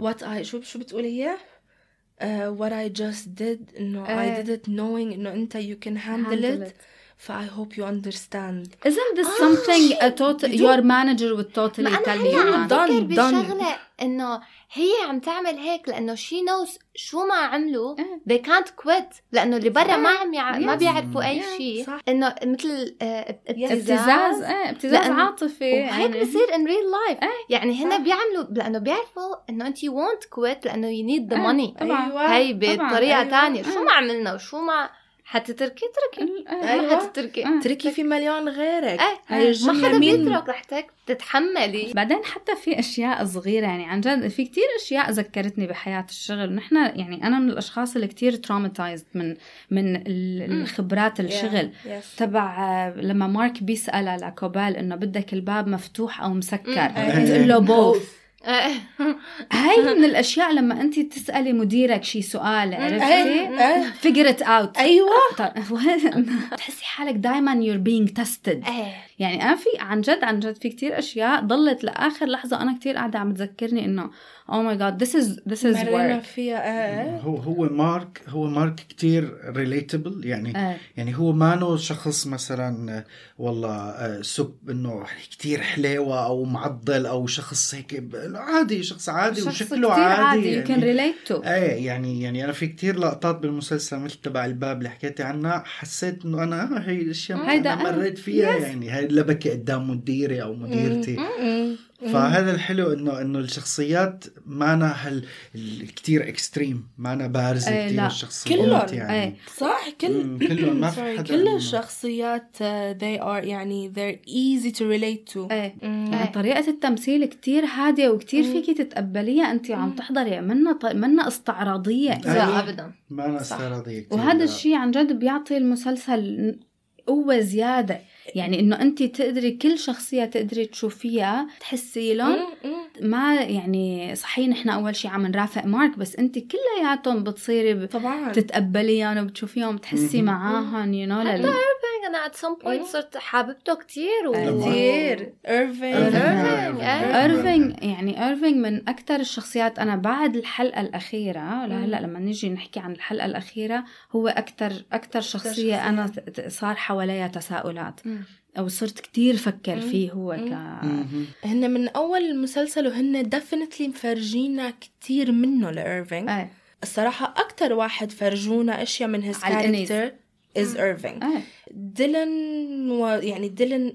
what I شو شو بتقولي هي؟ Uh, what I just did انه I إيه. did it knowing انه انت you can handle, Handle it, it. ف I hope you understand Isn't this something a total your manager would totally ما tell أنا you عم done, بفكر done. بشغله إنه هي عم تعمل هيك لأنه she knows شو ما عملوا إيه. they can't quit لأنه اللي برا ما عم يع... ما. بيعرفوا أي Yeah, شيء صح. إنه مثل آه، ابتزاز ابتزاز لأن- عاطفي وهيك يعني. بصير in real life يعني صح. هن بيعملوا لأنه بيعرفوا إنه أنت won't quit لأنه you need the إيه، money طبعا أيوة. هي أيوة. تانية شو إيه. ما عملنا وشو ما حتتركي؟ تركي. أيوة. حتتركي. إيه. تركي في مليون غيرك. هاي ما حدا بيترك رح تتحملي. بعدين حتى في أشياء صغيرة يعني عن جد في كتير أشياء ذكرتني بحياة الشغل. نحن يعني أنا من الأشخاص اللي كتير ترaumatized من من ال- الخبرات الشغل. Yeah, yes. تبع آه، لما مارك بيسألها لكوبال إنه بدك الباب مفتوح أو مسكر. تقول له بوث. هاي من الأشياء لما أنت تسألي مديرك شي سؤال عرفتي؟ إيه. figure it out. أيوه. تحسي حالك دائما being tested. إيه يعني أنا في عن جد عن جد في كتير أشياء ضلت لآخر لحظة أنا كتير قاعدة عم تذكرني إنه أو ماي جاد this is this is مرينا work. فيها إيه هو هو مارك هو مارك كتير ريليتبل يعني آه. يعني هو مانو شخص مثلا والله آه، سو إنه كتير حليوة أو معضل أو شخص هيك عادي شخص عادي شخص وشكله كتير عادي, عادي يعني. relate to. إيه يعني يعني أنا في كتير لقطات بالمسلسل مثل تبع الباب اللي حكيتي عنها حسيت إنه أنا هي الأشياء هيدا أنا أنا. مريت فيها يعني هاي اللي بكي قدام مديري أو مديرتي. مم. فهذا الحلو انه إنه الشخصيات مانا هال ال- كتير extreme مانا بارزه إيه، كتير لا. الشخصيات كلهم. يعني إيه. صح كل كلهم ما في حدا كل الشخصيات uh, they are يعني they're easy to relate to إيه مم. يعني طريقة التمثيل كتير هادية وكتير فيكي تتقبليها أنت عم تحضري منا ط... منا استعراضية أيوة. لا ابدا ما أنا استعراضية وهذا. الشيء عن جد بيعطي المسلسل قوة زيادة يعني إنه انت تقدري كل شخصية تقدري تشوفيها تحسي لهم. ما يعني صحيح نحن أول شيء عم نرافق مارك بس انت كلياتهم بتصيري ب- طبعا تتقبليهم وبتشوفيهم بتحسي. معاهم يو نو لل... أنا at some point صرت حاببته كتير. كثير ايرفين إيرفينج، إيه. ايرفينج يعني ايرفينج من أكثر الشخصيات. أنا بعد الحلقة الأخيرة لهلأ لما نيجي نحكي عن الحلقة الأخيرة هو أكثر أكثر شخصية شخصية. أنا صار حواليها تساؤلات. أو صرت كتير فكر فيه هو ك. هن من أول المسلسل وهن definitely مفرجينا كثير منه لايرفينج الصراحة أكثر واحد فرجونا أشياء من his. character as ايرفينج إيه ديلن و يعني ديلن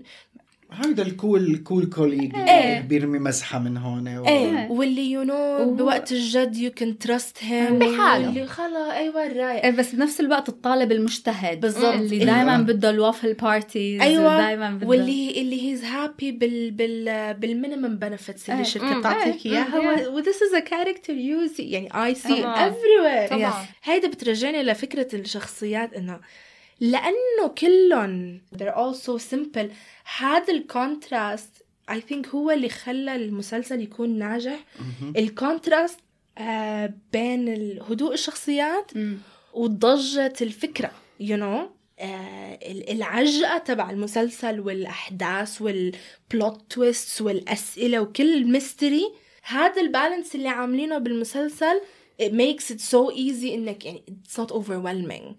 هيدا الكول الكول كوليج إيه. اللي بيرمي مسحة من هون و... إيه واللي you know بوقت الجد you can trust him بحاله. اللي خلا أيوه الرايق إيه، بس بنفس الوقت الطالب المجتهد بالضبط. اللي أيوة. دائما بده ال waffle parties أيوه دائما بده واللي اللي he's happy بال بال بال minimum benefits اللي إيه. الشركة مم. بتعطيك إيه. إياها و this is a character you see يعني it طبعاً. everywhere طبعاً. هيدا بترجعني لفكرة الشخصيات إنه لأنه كلهم they're all so simple هذا ال contrast I think هو اللي خلى المسلسل يكون ناجح. ال contrast آه بين هدوء الشخصيات. وضجة الفكرة you know آه ال- العجقة تبع المسلسل والأحداث وال plot twist والأسئلة وكل ال mystery هذا ال balance اللي عاملينه بالمسلسل it makes it so easy إنك يعني it's not overwhelming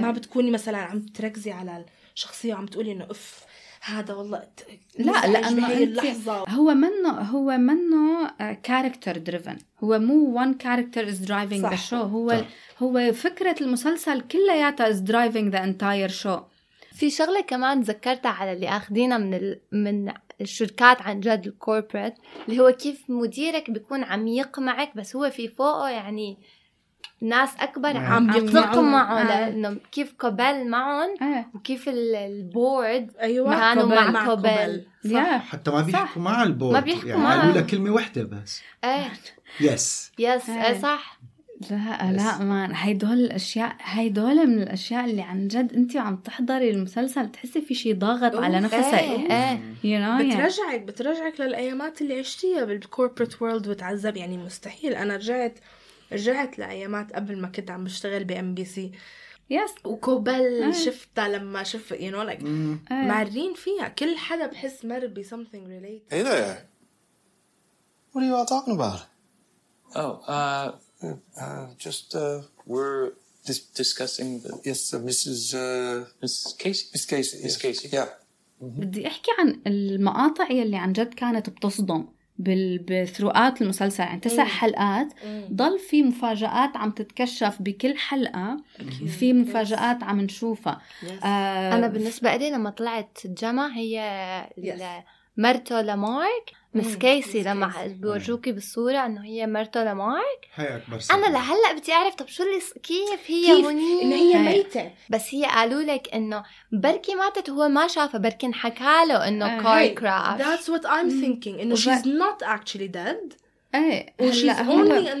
ما بتكوني مثلا عم تركزي على الشخصية وعم تقولي إنه أف هذا والله ت- لا لأنه بهي أنت اللحظة. هو منه هو منه character driven هو مو one character is driving صح. the show. هو صح. هو فكرة المسلسل كلياتها is driving the entire show. في شغلة كمان تذكرتها على اللي آخذينها من ال... من الشركات عن جد ال corporate اللي هو كيف مديرك بيكون عم يقمعك بس هو في فوقه يعني ناس أكبر عم عم يقمعوه. تقمعه آه. لأنه كيف قبل معهم إيه وكيف ال- ال board أيوه. كانوا مع قبل يا. حتى ما بيحكوا مع ال board. ما بيحكوا يعني معه. قالوا كلمة واحدة بس. إيه. يس يس إيه. إيه صح. لا لا مان هيدول الأشياء هيدول من الأشياء اللي عن جد أنت وعم تحضري المسلسل بتحسي في شيء ضاغط على نفسك. إيه إيه. You know يعني بترجعك بترجعك للأيامات اللي عشتيها بال corporate world وتعذب. يعني مستحيل. أنا رجعت رجعت لايامات قبل ما كنت عم بشتغل بام بي سي yes وكوبل شفتها لما شفت you know like. مارين فيها كل حدا بحس مر ب something related Hey there. What are you all talking about? Oh, uh, Uh, just, uh, we're dis- discussing the yes, uh, Mrs. Uh, Miss Casey. Miss Casey. Miss yes. Casey. Yeah. بدي احكي عن المقاطع يلي عن جد كانت بتصدم بال بثروقات المسلسل. يعني تسع حلقات. ضل في مفاجآت عم تتكشف بكل حلقة. في مفاجآت عم نشوفها. آه أنا بالنسبة لي لما طلعت جما هي مرته لمارك مس. كيسي لما كيسي. بيورجوكي بالصورة إنه هي مرته لمارك هي أكبر أنا سبب. لهلأ بدي أعرف طب شو اللي ص- كيف هي كيف هونيك ان هي. ميتة بس هي قالوا لك إنه بركي ماتت هو ما شافها بركي انحكى له إنه. كار. crash that's what I'm thinking إنه she's not actually dead إيه هلأ هلأ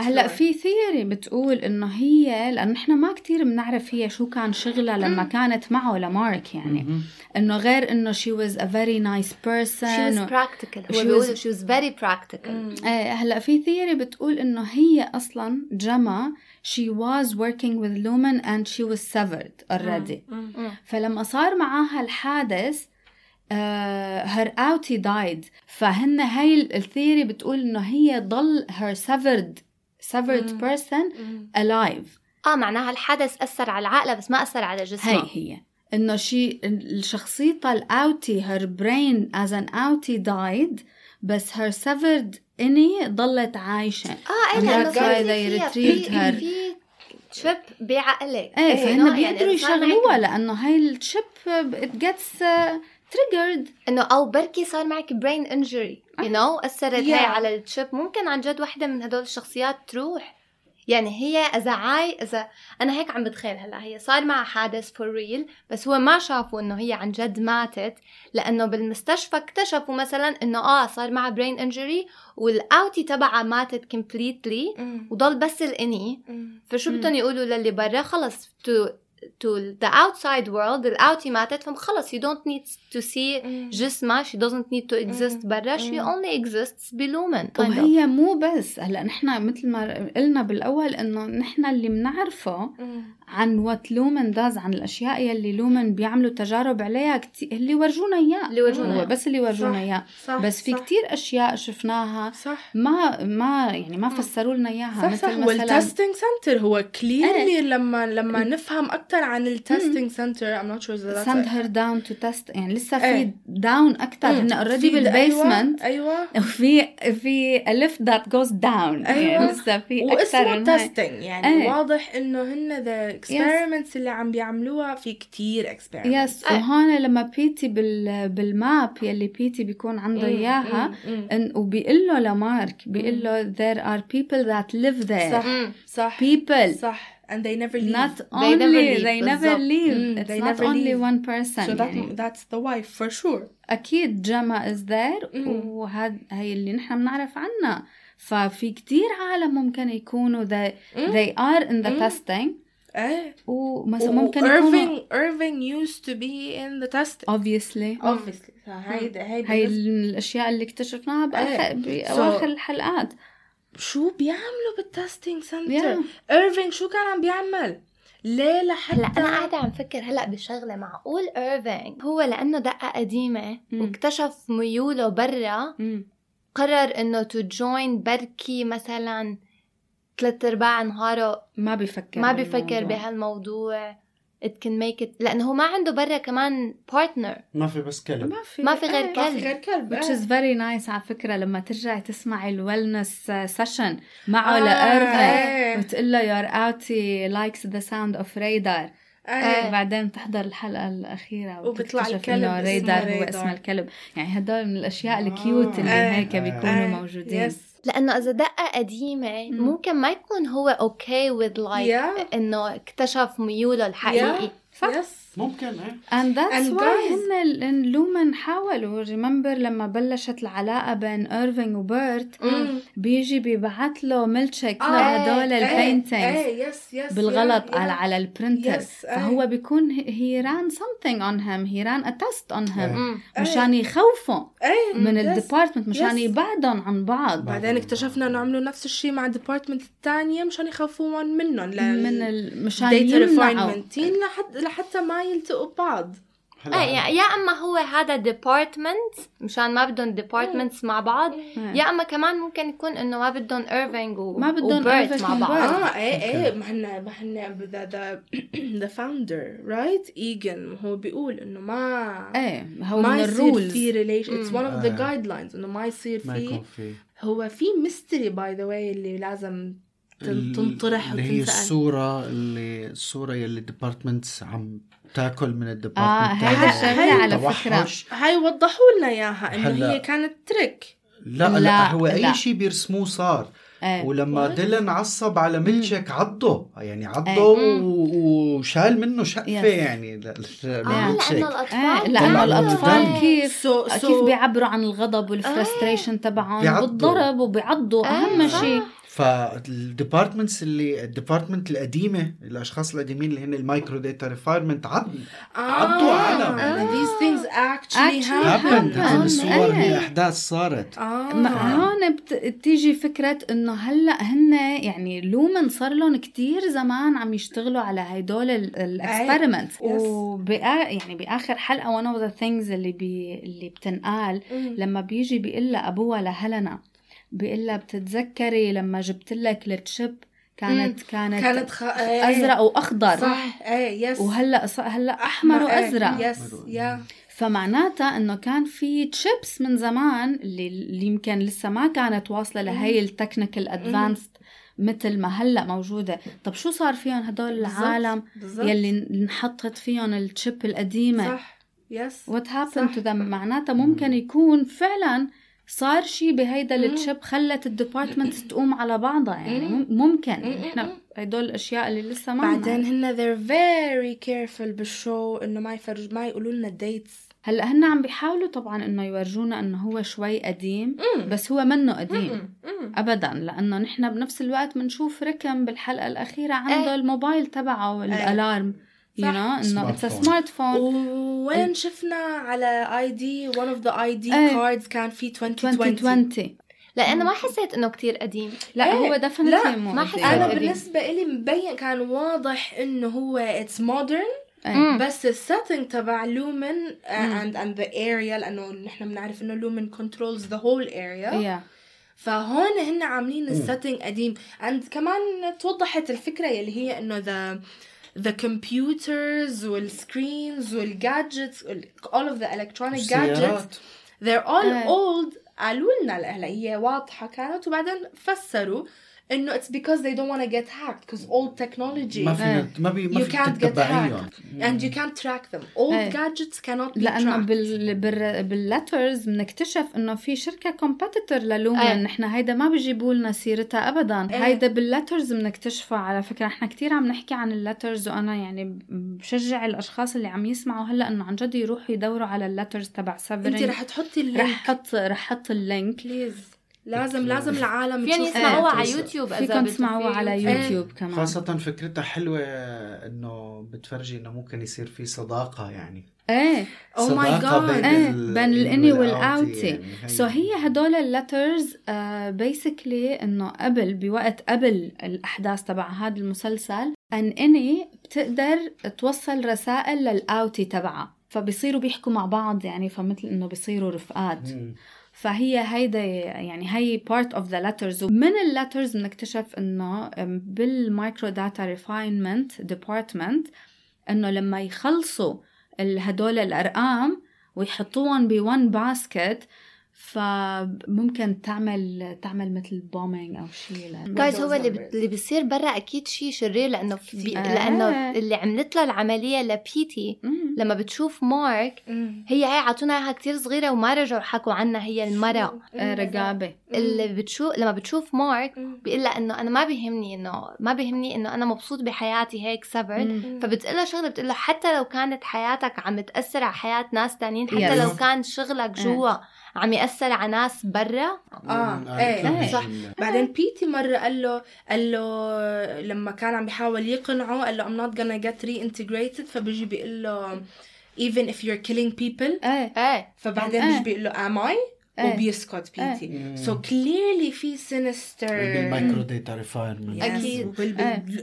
هلأ. في theory بتقول إنه هي لأنه نحن ما كتير بنعرف هي شو كان شغلها لما كانت معه لمارك يعني. مهم. إنه غير إنه she was a very nice person she was و- practical. she was- she was very practical. إيه هلأ في theory بتقول إنه هي أصلا جما she was working with Lumen and she was severed already. فلما صار معاها الحادث her outie died. فهن هاي الثيوري بتقول إنه هي ضل her severed severed person alive. آه معناها الحدث أثر على العقله بس ما أثر على جسمها هي هي. إنه شي شخصيتها الاوتي her brain as an outie died بس her severed innie ضلت عايشة. آه And لأنه في فيها- في. في chip بعقلك. إيه no، فهن يعني بيقدروا صار يشغلوها لأنه هاي ال chip it gets triggered إنه أو بركي صار معك brain injury you know أثرت هي Yeah. على ال chip ممكن عن جد وحدة من هدول الشخصيات تروح. يعني هي اذا عاي اذا أنا هيك عم بتخيل هلأ. هي صار معها حادث for real بس هو ما شافوا إنه هي عن جد ماتت لأنه بالمستشفى اكتشفوا مثلا إنه آه صار معها brain injury وال outie تبعها ماتت completely وضل بس ال innie. فشو بدهم يقولوا للي برا؟ خلص to to the outside world ال outie فهم خلص you don't need to see جسمها she doesn't need to exist برا she only exists ب Lumon. وهي مو بس هلا نحن مثل ما قلنا بالأول إنه نحن اللي بنعرفه عن what Lumon does عن الأشياء يلي Lumon بيعملوا تجارب عليها كتير اللي ورجونا إياه. اللي ورجونا هو. بس اللي ورجونا إياه. صح بس في صح. كتير أشياء شفناها. صح. ما ما يعني ما فسروا لنا إياها. صح مثل صح مثلا وال testing center هو clearly لما لما نفهم أكثر عن ال testing center إذا that's send a- her down to test. يعني لسه في إيه. down أكثر. هن already بال basement أيوه أيوه. وفي في that goes down. أيوة. يعني لسه في أكثر واسمه. testing يعني إيه. واضح إنه هن the experiments اللي عم بيعملوها في كتير experiments yes وهون لما بيتي بال بال map يلي Petey بيكون عنده اياها وبيقول له لمارك بيقول له there are people that live there صح. صح people صح and they never leave not They never only leave. they never leave Mm, it's they not never only leave. one person so that يعني that's the wife for sure أكيد جاما is there Mm. وهذا هي اللي نحن بنعرف عنها ففي كتير عالم ممكن يكونوا they, they are in the Mm. testing إيه؟ ومثلا ممكن يكونوا Irving Irving used to be in the testing obviously. Obviously. هيدا هي الأشياء اللي اكتشفناها إيه. بآخر باواخر الحلقات. شو بيعملوا بال testing. center إيرفينج شو كان عم بيعمل؟ ليه لحتى هلا أنا قاعدة عم فكر هلا بشغلة معقول إيرفينج. هو لأنه دقة قديمة مم. واكتشف ميوله برا. قرر إنه to join بركي مثلا. ثلاث أرباع نهاره ما بيفكر ما بيفكر. بهالموضوع it can make it لأنه هو ما عنده برا كمان partner ما في بس كلب ما في ما في غير إيه. ما في كلب. غير كلب which إيه. is very nice على فكرة لما ترجعي تسمعي ال wellness session معه آه، لإيرفين إيه. وتقول له your outie likes the sound of radar إيه. بعدين تحضر الحلقة الأخيرة وبيطلع الكلب إنه اسمه ريدار هو. اسم الكلب يعني هدول من الأشياء آه. الكيوت اللي إيه. هيك بيكونوا إيه. موجودين yes لأنه إذا دقة قديمة مم. ممكن ما يكون هو okay like Yeah. إنه اكتشف ميوله الحقيقي Yeah. صح yes ممكن إيه. And that's And why guys- هن لومن حاولوا remember لما بلشت العلاقة بين ايرفينج وبيرت بيجي بيبعت له ميلتشيك آه، لهدول إيه، ال paintings إيه yes yes بالغلط يا- على. على ال printer Yes, فهو بيكون he ran something on him he ran a test on him. مم. مشان يخوفوا إيه من. ال department مشان. يبعدهم عن بعض. بعدين اكتشفنا إنه عملوا نفس الشيء مع ال department الثانية مشان يخوفون منهم من ال- مشان يمنعوا. لحتى ما يلتقوا ببعض إيه يا- يا أما هو هذا department مشان ما بدهم departments مع بعض يا أما كمان ممكن يكون إنه ما بدهم ايرفينج و... ما بدهم وبيرت مع بعض. آه إيه إيه ما هن ما هن the the founder Eagan هو بيقول إنه ما إيه هو ما يصير في relation it's one of the. guidelines إنه ما يصير في يكون في. هو في mystery by the way اللي لازم تنطرح اللي هي الصورة اللي الصورة يلي ال departments عم تاكل من آه ال department هيدا الشغلة على فكرة. هاي وضحوا لنا إياها إنه. هي كانت trick. لا لا, لا، هو لا. اي شيء بيرسموه صار. إيه. ولما Dylan عصب على ميلتشيك عضه. يعني عضه إيه. و- وشال منه شقفة. آه يعني. لميلتشيك لأنه الأطفال لأنه طلعوا الأطفال. كيف So- so- كيف بيعبروا عن الغضب وال frustration تبعهم بيعضوا. بالضرب وبيعضوا أهم آه. شيء فال departments اللي ال department القديمة الأشخاص القديمين اللي هن ال macrodata refinement عض عضوا عالم. آه. these things actually Actually happen happen هدول الصور هي إيه. احداث صارت هون but- بتيجي فكرة إنه هلأ هن يعني لومن صار لهم كتير زمان عم يشتغلوا على هدول ال experiment Yes. وبآ يعني بآخر حلقة one of the things اللي بي اللي بتنقال. لما بيجي بيقول لها ابوها لهيلينا بيقول لها بتتذكري لما جبت لك ال chip؟ كانت كانت, كانت خ... إيه. أزرق وأخضر. صح. إيه yes وهلأ ص- هلأ أحمر وأزرق. yes yeah فمعناتها إنه كان في تشيبس من زمان اللي, اللي يمكن لسه ما كانت واصلة لهي ال technical advanced مثل ما هلأ موجودة. طب شو صار فيهم هدول العالم بالضبط. يلي انحطت فيهم ال chip القديمة؟ صح yes what happened. to them معناتها ممكن يكون فعلا صار شيء بهيدا ال chip خلت ال department تقوم على بعضها يعني مم- ممكن. إحنا هدول الأشياء اللي لسه ما بعدين. هن they're very careful بال show إنه ما يفرج ما يقولوا لنا ال dates هلأ هن عم بيحاولوا طبعا إنه يورجونا إنه هو شوي قديم بس هو منه قديم. ابدا لأنه نحن بنفس الوقت بنشوف ريكن بالحلقة الأخيرة عنده إيه. الموبايل تبعه ال alarm you. know انه it's smartphone. وين شفنا على ID one of the ID إيه. cards كان في 2020 2020 لأنه ما حسيت إنه كتير قديم لا إيه. هو لا، definitely مو ما. حسيت أنا قديم. بالنسبة لي مبين كان واضح إنه هو it's modern إيه. بس ال setting تبع لومن and and the area لأنه نحن بنعرف إنه لومن controls the whole area yeah فهون هن عاملين ال setting قديم and كمان توضحت الفكرة يلي هي إنه the the computers وال screens وال gadgets all of the electronic gadgets. They're all إيه. old. قالوا لنا هلا هي واضحة كانت وبعدين فسروا انه it's because they don't want to get hacked because old technology ما فينا ما بي ما you فيك can't get تتبعيهم. hacked. And you can't track them. Old إيه. gadgets cannot be لأنه tracked. بال بال بال letters بنكتشف إنه في شركة competitor للومن. إيه. نحن هيدا ما بيجيبوا لنا سيرتها ابدا. إيه. هيدا بال letters بنكتشفها على فكرة نحن كثير عم نحكي عن ال letters وأنا يعني بشجع الأشخاص اللي عم يسمعوا هلأ إنه عن جد يروحوا يدوروا على ال letters تبع انت severing رح تحطي ال link رح حط رح حط ال link. please لازم لازم العالم تشوف يسمعوها إيه. على يوتيوب إذا فيكم تسمعوها على يوتيوب. يوتيوب كمان. خاصة فكرتها حلوة إنه بتفرجي إنه ممكن يصير في صداقة يعني. إيه. My صداقة God. بين إيه. ال- بين ال innie وال outie يعني. هي- so هي هدول ال letters basically إنه قبل بوقت قبل الأحداث تبع هذا المسلسل an innie بتقدر توصل رسائل لل outie تبعها. فبيصيروا بيحكوا مع بعض يعني فمثل إنه بيصيروا رفقات. مم. فهي هيدا يعني هي part of the letters. ومن ال letters بنكتشف إنه بال macrodata refinement department إنه لما يخلصوا هدول الأرقام ويحطوهم بال basket فممكن تعمل تعمل مثل bombing أو شيء جايز هو اللي اللي بيصير برا أكيد شيء شرير لأنه في بي... آه. لأنه اللي عملت له العملية لبيتي لما بتشوف مارك هي هي عطونا إياها كتير صغيرة وما رجعوا حكوا عنها هي المراه رقابة. اللي بتشوف لما بتشوف مارك بيقول لها إنه أنا ما بيهمني إنه ما بيهمني إنه أنا مبسوط بحياتي هيك سبر فبتقول لها شغلة بتقول له حتى لو كانت حياتك عم تأثر على حياة ناس تانيين حتى Yes. لو كان شغلك جوا. عم يأثر على ناس برا آه إيه إيه. صح بعدين بيتي مرة قال له قال له لما كان عم بيحاول يقنعه قال له I'm not gonna get reintegrated فبيجي بيقول له even if you're killing people إيه إيه فبعدين. بيجي بيقول له am I. وبيسكت بيتي so clearly في sinister. بال macrodata refinement أكيد.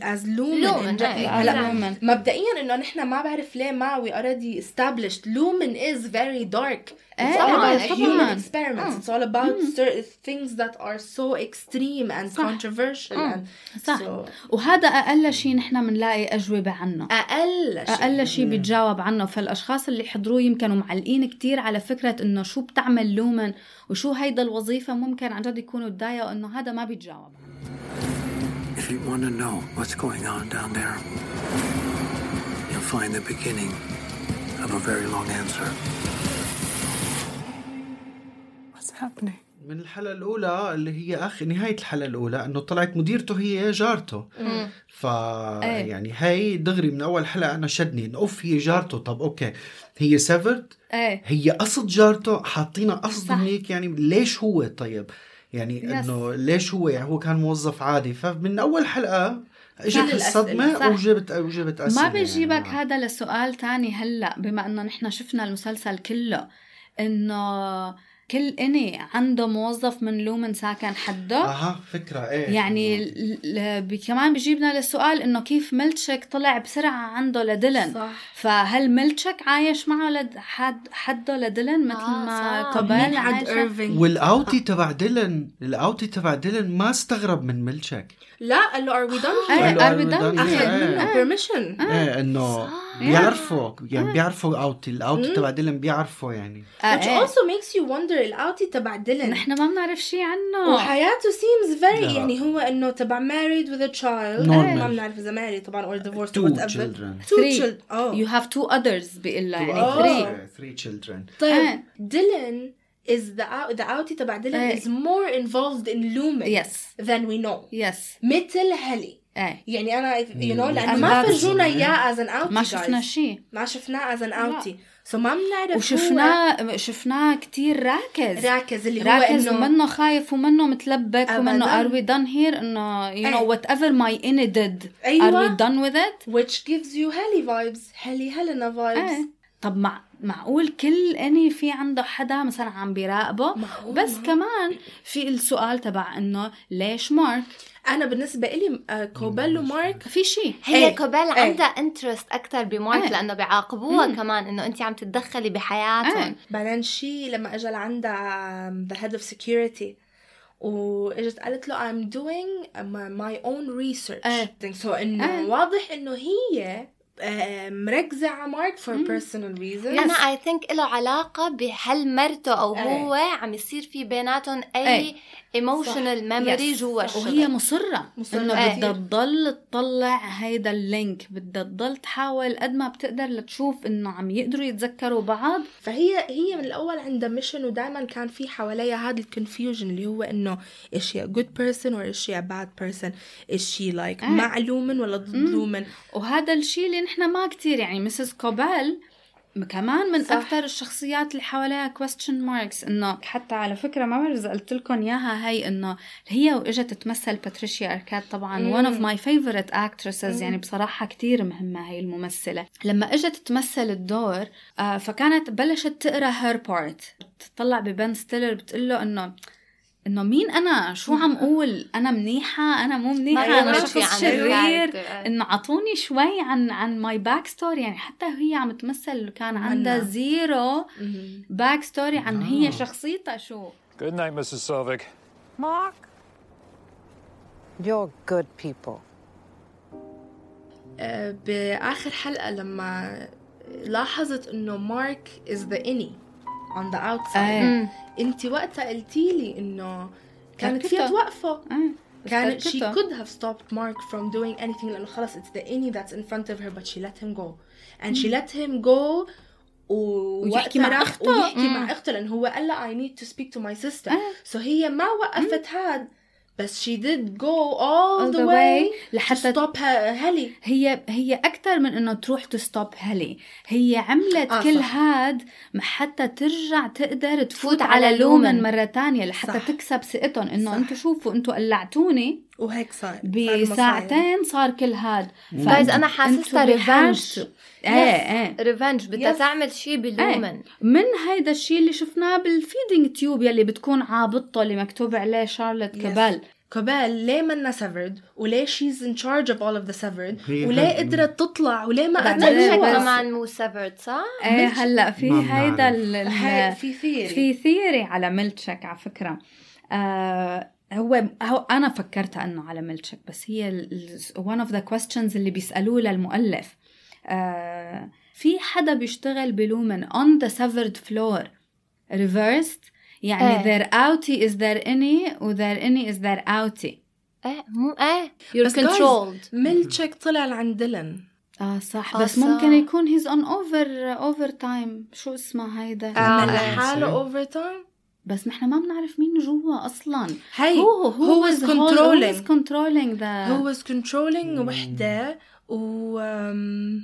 is Lumon Lumon،. هلا لومن. مبدئيا إنه نحن ما بعرف ليه ما we already established. Lumon is very dark. It's all about human experiments. It's all about certain things that are so extreme and controversial and صح. وهذا أقل شيء نحن بنلاقي أجوبة عنه. أقل شيء. أقل شيء بيتجاوب عنه. فالأشخاص اللي حضروه يمكن معلقين كتير على فكرة إنه شو بتعمل لومن؟ وشو هيدا الوظيفة ممكن عن جد يكونوا تضايقوا انه هذا ما بيتجاوب. If you want to know what's going on down there, you'll find the beginning of a very long answer. What's happening? من الحلقة الأولى اللي هي آخر نهاية الحلقة الأولى إنه طلعت مديرته هي جارته. ف يعني هي دغري من أول حلقة أنا شدني إنه أوف هي جارته. طب أوكي. هي سيفرد إيه هي قصد جارته حاطينها قصد. هيك يعني ليش هو طيب يعني. إنه ليش هو يعني هو كان موظف عادي فمن أول حلقة إجت. الصدمة. وجبت وجبت أسئلة ما بيجيبك يعني. هذا لسؤال تاني هلأ بما إنه نحن شفنا المسلسل كله إنه كل innie عنده موظف من لومن ساكن حده. أها فكرة إيه. يعني ل- ل- كمان بيجيبنا للسؤال إنه كيف ميلتشيك طلع بسرعة عنده لديلن؟ صح. فهل ميلتشيك عايش معه لد حد حده لديلن مثل آه، ما. كوبيل مين عند؟ ايرفينج وال outie تبع ديلن ال outie تبع ديلن ما استغرب من ميلتشيك لا قال له are we are we done done? اخذ. منه permission إيه إنه بيعرفوا يعني بيعرفوا outie ال outie تبع ديلن بيعرفوا يعني. آه، which إيه. also makes you wonder ال outie تبع ديلن. نحن ما بنعرف شيء عنه. وحياته seems very لا. يعني هو إنه تبع married with a child. ما بنعرف إذا married طبعا or divorced two or whatever. children. Two Three. children oh. You have two others بيقول لها يعني three. three children. طيب. ديلن is the out the outie تبع دلن أي. is more involved in Lumon yes. than we know. Yes. مثل هلي. أي. يعني أنا you know mm. لأنه ما فرجونا إياه as an outie ما شفنا شيء ما شفناه as an outie so ما بنعرف وشفناه شفناه كثير راكز. راكز اللي راكز هو انه خايف ومنه متلبك ومنه are we done here إنه you know whatever my innie did are we done with it which gives you Helly vibes Helly Helena vibes طب مع معقول كل innie في عنده حدا مثلا عم بيراقبه معقول بس ما- كمان في السؤال تبع إنه ليش مارك أنا بالنسبة لي آه، كوبيل ومارك في شيء هي إيه. كوبيل إيه. عندها interest أكثر بمارك إيه. لأنه بيعاقبوها كمان إنه انت عم تتدخلي بحياتهم إيه. بعدين شي لما اجى لعندها the head of security وإجت قالت له I'm doing my, own research إيه. so إنه إيه. واضح إنه هي مركزة على مارك for personal reasons. أنا I think له علاقة بهل مرته أو إيه. هو عم يصير في بيناتهم أي إيه. emotional memory. جوا الشغل وهي مصرة مصرة. انه إيه. بدها تضل تطلع هيدا ال link بدها تضل تحاول قد ما بتقدر لتشوف إنه عم يقدروا يتذكروا بعض. فهي هي من الأول عندها mission ودائما كان في حواليها هذا ال confusion اللي هو إنه is she a good person or is she a bad person is she like مع لومن ولا ضد لومن وهذا الشيء اللي نحن ما كتير يعني مسز كوبيل كمان من صح. أكثر الشخصيات اللي حواليها question marks إنه حتى على فكرة ما بعرف إذا قلت لكم إياها هي إنه هي وإجت تمثل باتريشيا اركاد طبعا one of my favorite actresses. يعني بصراحة كتير مهمة هي الممثلة. لما إجت تمثل الدور آه فكانت بلشت تقرأ her part بتطلع ببن ستيلر بتقول له إنه إنه مين أنا شو عم أقول أنا منيحة أنا مو منيحة أنا شخص شرير. إنه أعطوني شوي عن عن my backstory يعني حتى هي عم تمثل كان عندها. zero backstory عن هي. شخصيتها شو Good night, Mrs. Selvig. Mark, you're good people. آه، بآخر حلقة لما لاحظت إنه مارك is the innie on the outside إيه انت وقتها قلتي لي انه كانت فيها. توقفه إيه كانت she could have stopped Mark from doing anything لأنه خلص it's the innie that's in front of her but she let him go and she let him go ويحكي مع أخته. ويحكي مع اخته لأنه هو قال لها I need to speak to my sister آه. so هي ما وقفت هاد بس she did go all, All the, the way, way لحتى to stop her هلي هي هي أكثر من إنه تروح تستوب هلي هي عملت آه، كل صح. هاد حتى ترجع تقدر تفوت على لومن. مرة تانية لحتى صح. تكسب ثقتهم إنه صح. أنتم شوفوا أنتم قلعتوني وهيك صار صار بساعتين صار كل هاد. جايز أنا حاسسها ريفنج إيه إيه. revenge بدها. تعمل شيء بلومن من هيدا الشيء اللي شفناه بال feeding tube يلي بتكون عابطة اللي مكتوب عليه شارلوت Yes. كوبيل كوبيل ليه منا severed وليه in charge of all of the severed هي وليه قدرت تطلع؟ وليه ما قتلوها كمان مو severed صح؟ إيه هلأ في هيدا في theory في theory على ميلتشيك على فكرة. آه هو هو أنا فكرتها أنه على ميلتشيك بس هي one of the questions اللي بيسألوه للمؤلف. آه في حدا بيشتغل بلومن on the severed floor reversed يعني إيه. their outie is their innie و their innie is outie إيه مو إيه you're بس controlled. ميلتشيك طلع لعند ديلن. آه صح. آه، بس صح. ممكن يكون he's on over over time شو اسمها هيدا؟ آه. عمل. لحاله overtime بس نحن ما بنعرف مين جوا أصلا. هي هو هو controlling. who was controlling. the هو was controlling وحدة و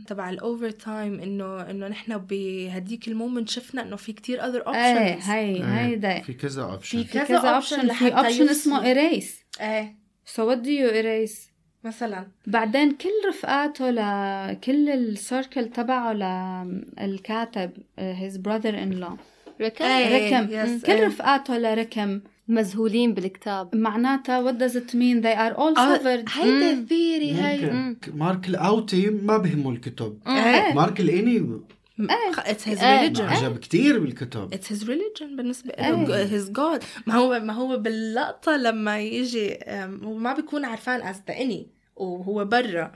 تبع ال overtime إنه إنه نحن بهديك ال moment شفنا إنه في كتير other إيه options هي هيدا في كذا اوبشن في كذا اوبشن في اوبشن اسمه erase. إيه. So what do you erase? مثلا. بعدين كل رفقاته لكل السيركل تبعه للكاتب his brother in law ركن؟ إيه، ركن yes، كل إيه. رفقاته لركن مذهولين بالكتاب. معناتها what does it mean? They are all آه، severed هيدا مم. ال theory هي مارك ال outie ما بهمه الكتب. إيه. مارك ال innie it's his إيه. religion عجب كثير بالكتب. it's his religion بالنسبة إيه. له his God ما هو ما هو باللقطة لما يجي هو ما بيكون عرفان as the innie وهو برا.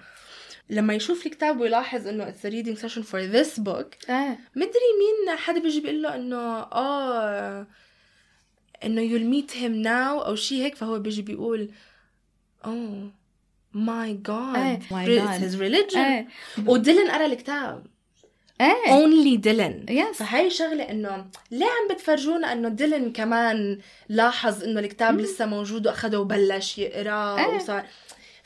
لما يشوف الكتاب ويلاحظ إنه it's reading session for this book إيه مدري مين حدا بيجي بيقول له إنه آه إنه you'll meet him now أو شيء هيك فهو بيجي بيقول oh my God. My it's God. his religion. إيه وديلن قرأ الكتاب. إيه only ديلن. yes فهي شغلة إنه ليه عم بتفرجونا إنه ديلن كمان لاحظ إنه الكتاب لسه موجود وأخده وبلش يقراه إيه. وصار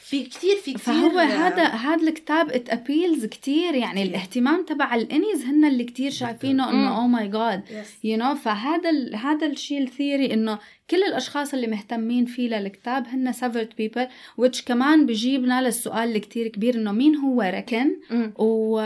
في كتير في كتير فهو هذا هذا الكتاب it appeals كثير يعني الاهتمام تبع ال innies هن اللي كثير شايفينه إنه oh my God. you know فهذا ال هذا الشيء ال theory إنه كل الأشخاص اللي مهتمين فيه للكتاب هن severed people which كمان بجيبنا للسؤال اللي كتير كبير إنه مين هو ركن مم. و...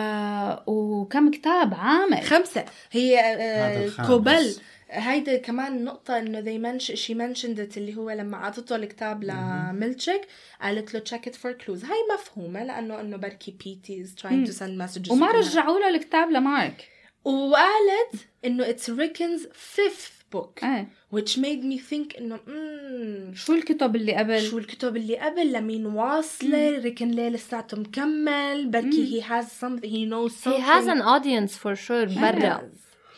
وكم كتاب عامل؟ خمسة. هي هذا آه الخامس. couple. هيدا كمان نقطة إنه they mention she mentioned it اللي هو لما أعطته الكتاب لميلشيك قالت له check it for clues. هاي مفهومة لأنه إنه بركي Petey is trying to send messages وما. رجعوا له الكتاب لمارك وقالت إنه it's Rickon's fifth book إيه. which made me think إنه مم. شو الكتب اللي قبل؟ شو الكتب اللي قبل؟ لمين واصلة؟ ريكن ليه لساته مكمل. بركي he has something he knows he something. has an audience for sure He برا.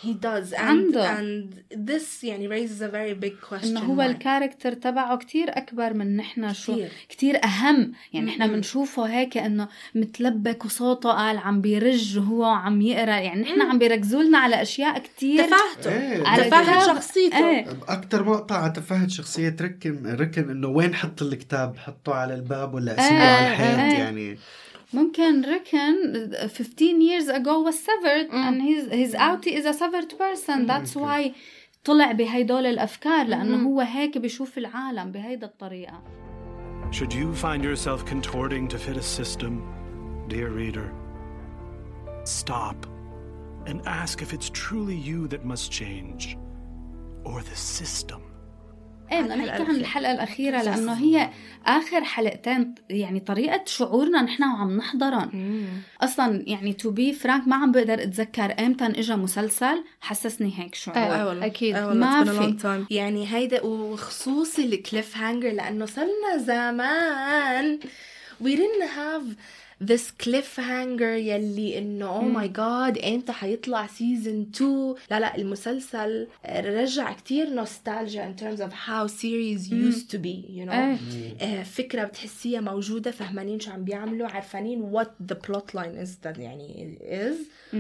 He does and, عنده. and this يعني raises a very big question إنه هو mark. الكاركتر تبعه كتير أكبر من نحن شو كتير. أهم يعني نحن. بنشوفه هيك إنه متلبك وصوته قال عم بيرج وهو عم يقرأ يعني نحن عم بيركزوا لنا على أشياء كتير تفاهته إيه، على الكتاب. شخصيته إيه أكثر مقطع على تفاهة شخصية ركن ركن إنه وين حط الكتاب حطه على الباب ولا أسيبه إيه، على الحيط إيه. يعني ممكن ريكن 15 years ago was severed مم. and his his outie is a severed person that's why طلع بهيدول الافكار لانه مم. هو هيك بيشوف العالم بهيدا الطريقه Should you find yourself contorting to fit a system, dear reader, stop and ask if it's truly you that must change or the system. إيه بدنا الحلقة نحكي عن الأخيرة. الحلقة الأخيرة لأنه هي آخر حلقتين يعني طريقة شعورنا نحن وعم نحضرهم أصلا يعني to be frank ما عم بقدر أتذكر إمتى اجى مسلسل حسسني هيك شعور. آه والله. أكيد. آه والله ما في. يعني هيدا وخصوصي ال cliffhanger لأنه صرنا زمان we didn't have this cliffhanger يلي إنه oh my God إمتى حيطلع season 2 لا لا المسلسل رجع كتير نوستالجيا in terms of how series used to be you know. إيه. آه، فكرة بتحسيها موجودة فهمانين شو عم بيعملوا عارفانين what the plot line is that يعني is.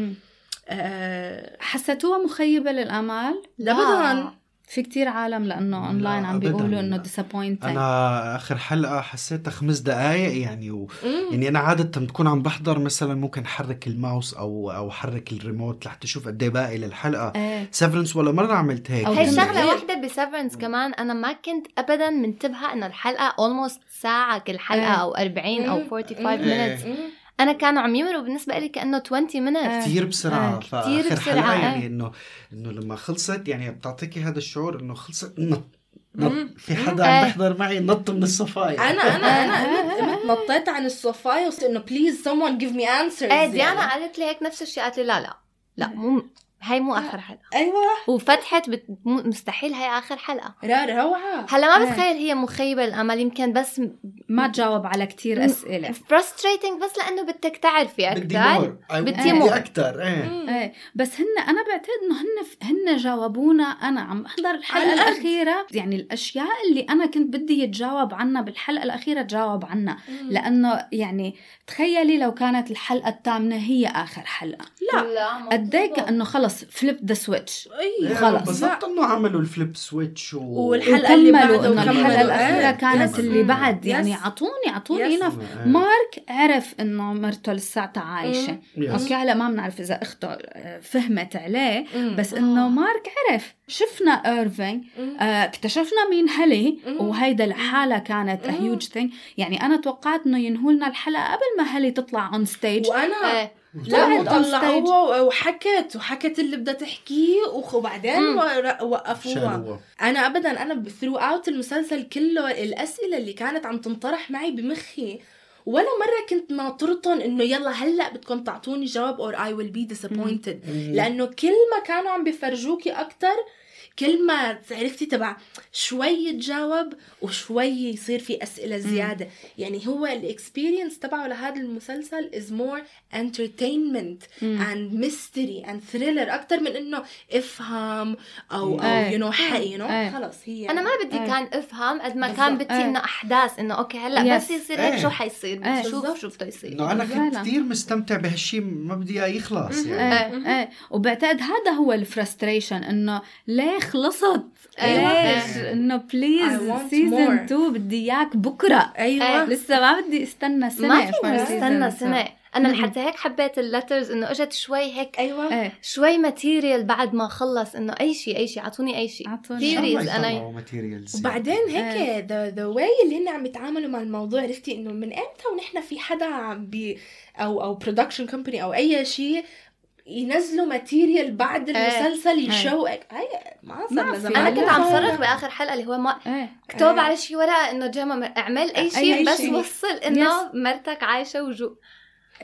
آه، حسيتوها مخيبة للآمال؟ لا ابدا في كتير عالم لأنه أونلاين عم. بيقولوا إنه disappointing أنا آخر حلقة حسيتها خمس دقائق يعني و... يعني أنا عادة بكون عم بحضر مثلا ممكن حرك الماوس أو أو حرك الريموت لحتى أشوف قد إيه باقي للحلقة. إيه. سيفرنس ولا مرة عملت هيك؟ هي كنت- شغلة واحدة بسيفرنس كمان. أنا ما كنت أبدا منتبهة إنه الحلقة almost ساعة كل حلقة إيه. أو 40 أو 45 إيه. أنا كانوا عم يمروا بالنسبة لي كأنه 20 minutes. كثير بسرعة. آه، كتير فاخر بسرعة، حلقه آه. يعني انه إنه لما خلصت يعني بتعطيكي هذا الشعور إنه خلصت نط نط في حدا عم آه. بيحضر معي نط من الصفاية أنا أنا أنا قمت- قمت نطيت عن الصفاية وصرت إنه بليز someone give me answers إيه ديانا. قالت لي هيك نفس الشيء قالت لي لا لا لا مو هاي مو آخر حلقة. أيوه. وفتحت بت... مستحيل هاي آخر حلقة. را روعة هلا ما إيه. بتخيل هي مخيبة للامل يمكن بس ما تجاوب على كتير أسئلة. frustrating بس لأنه بدك تعرفي بدي أكثر بدي بدي more. أكثر إيه. إيه. بس هن أنا بعتقد إنه هن هن جاوبونا. أنا عم أحضر الحلقة. الأخيرة. يعني الأشياء اللي أنا كنت بدي يتجاوب عنها بالحلقة الأخيرة تجاوب عنها. لأنه يعني تخيلي لو كانت الحلقة الثامنة هي آخر حلقة. لا قد إيه كأنه خلص flip the switch أي خلص. انبسطت إنه عملوا ال flip switch و... والحلقة اللي وكملوا بعده انه وكملوا. الحلقة الأخيرة إيه. كانت yes. اللي بعد yes. يعني أعطوني أعطوني yes. هنا مارك عرف إنه مرته لساتها عايشة yes. okay هلا ما بنعرف إذا أخته آه، فهمت عليه مم. بس إنه مارك عرف شفنا ايرفينج. آه اكتشفنا مين هلي. وهيدا لحالها كانت. huge thing يعني أنا توقعت إنه ينهوا لنا الحلقة قبل ما هلي تطلع on stage وأنا إيه لا وطلعوها وحكت وحكت اللي بدها تحكيه وبعدين وقفوها. شالوها أنا ابدا أنا throughout المسلسل كله الأسئلة اللي كانت عم تنطرح معي بمخي ولا مرة كنت ناطرتهم إنه يلا هلأ بدكم تعطوني جواب or I will be disappointed. لأنه كل ما كانوا عم بيفرجوكي أكثر كل ما عرفتي تبع شوي يتجاوب وشوي يصير في أسئلة زيادة يعني هو ال experience تبعه لهذا المسلسل is more entertainment and mystery and thriller أكثر من إنه افهم أو أو. يو نو حقي يو نو. خلص هي أنا ما بدي إيه. كان افهم قد ما كان. بدي. انه أحداث إنه okay هلأ Yes. بس يصير هيك. شو حيصير بالضبط. شو بده يصير إنه أنا كنت. كثير مستمتع بهالشيء ما بدي إياه يخلص يعني إيه إيه وبعتقد هذا هو ال frustration إنه ليه خلصت؟ أيوة. ليش؟ إنه please season more. 2 بدي إياك بكرة أيوه لسه ما بدي استنى سنة ما فينا نستنى season سنة. أنا مم. حتى هيك حبيت ال letters إنه إجت شوي هيك أيوه إيه شوي material بعد ما خلص إنه أي شيء أي شيء أعطوني أي شيء يطلعوا materials وبعدين إيه. هيك the the way اللي هن عم يتعاملوا مع الموضوع عرفتي إنه من إمتى ونحن في حدا عم بي أو أو production company أو أي شيء ينزلوا material بعد المسلسل يشوقك هاي ما أنا كنت عم. صرخ بآخر حلقة اللي هو ما إيه اكتب على شيء ورقة إنه جماعة اعمل أي شيء بس. وصل إنه مرتك عايشة وجو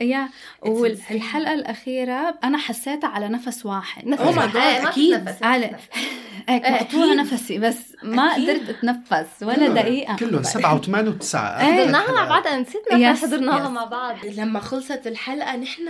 يا. والحلقة الأخيرة أنا حسيتها على نفس واحد نفس Oh واحد. إيه، في على إيه. أكيد. نفسي بس ما أكيد. قدرت أتنفس ولا دقيقة كلهم سبعة وثمانية وتسعة إيه. حضرناها مع بعض أنا نسيت متى حضرناها. مع بعض لما خلصت الحلقة نحن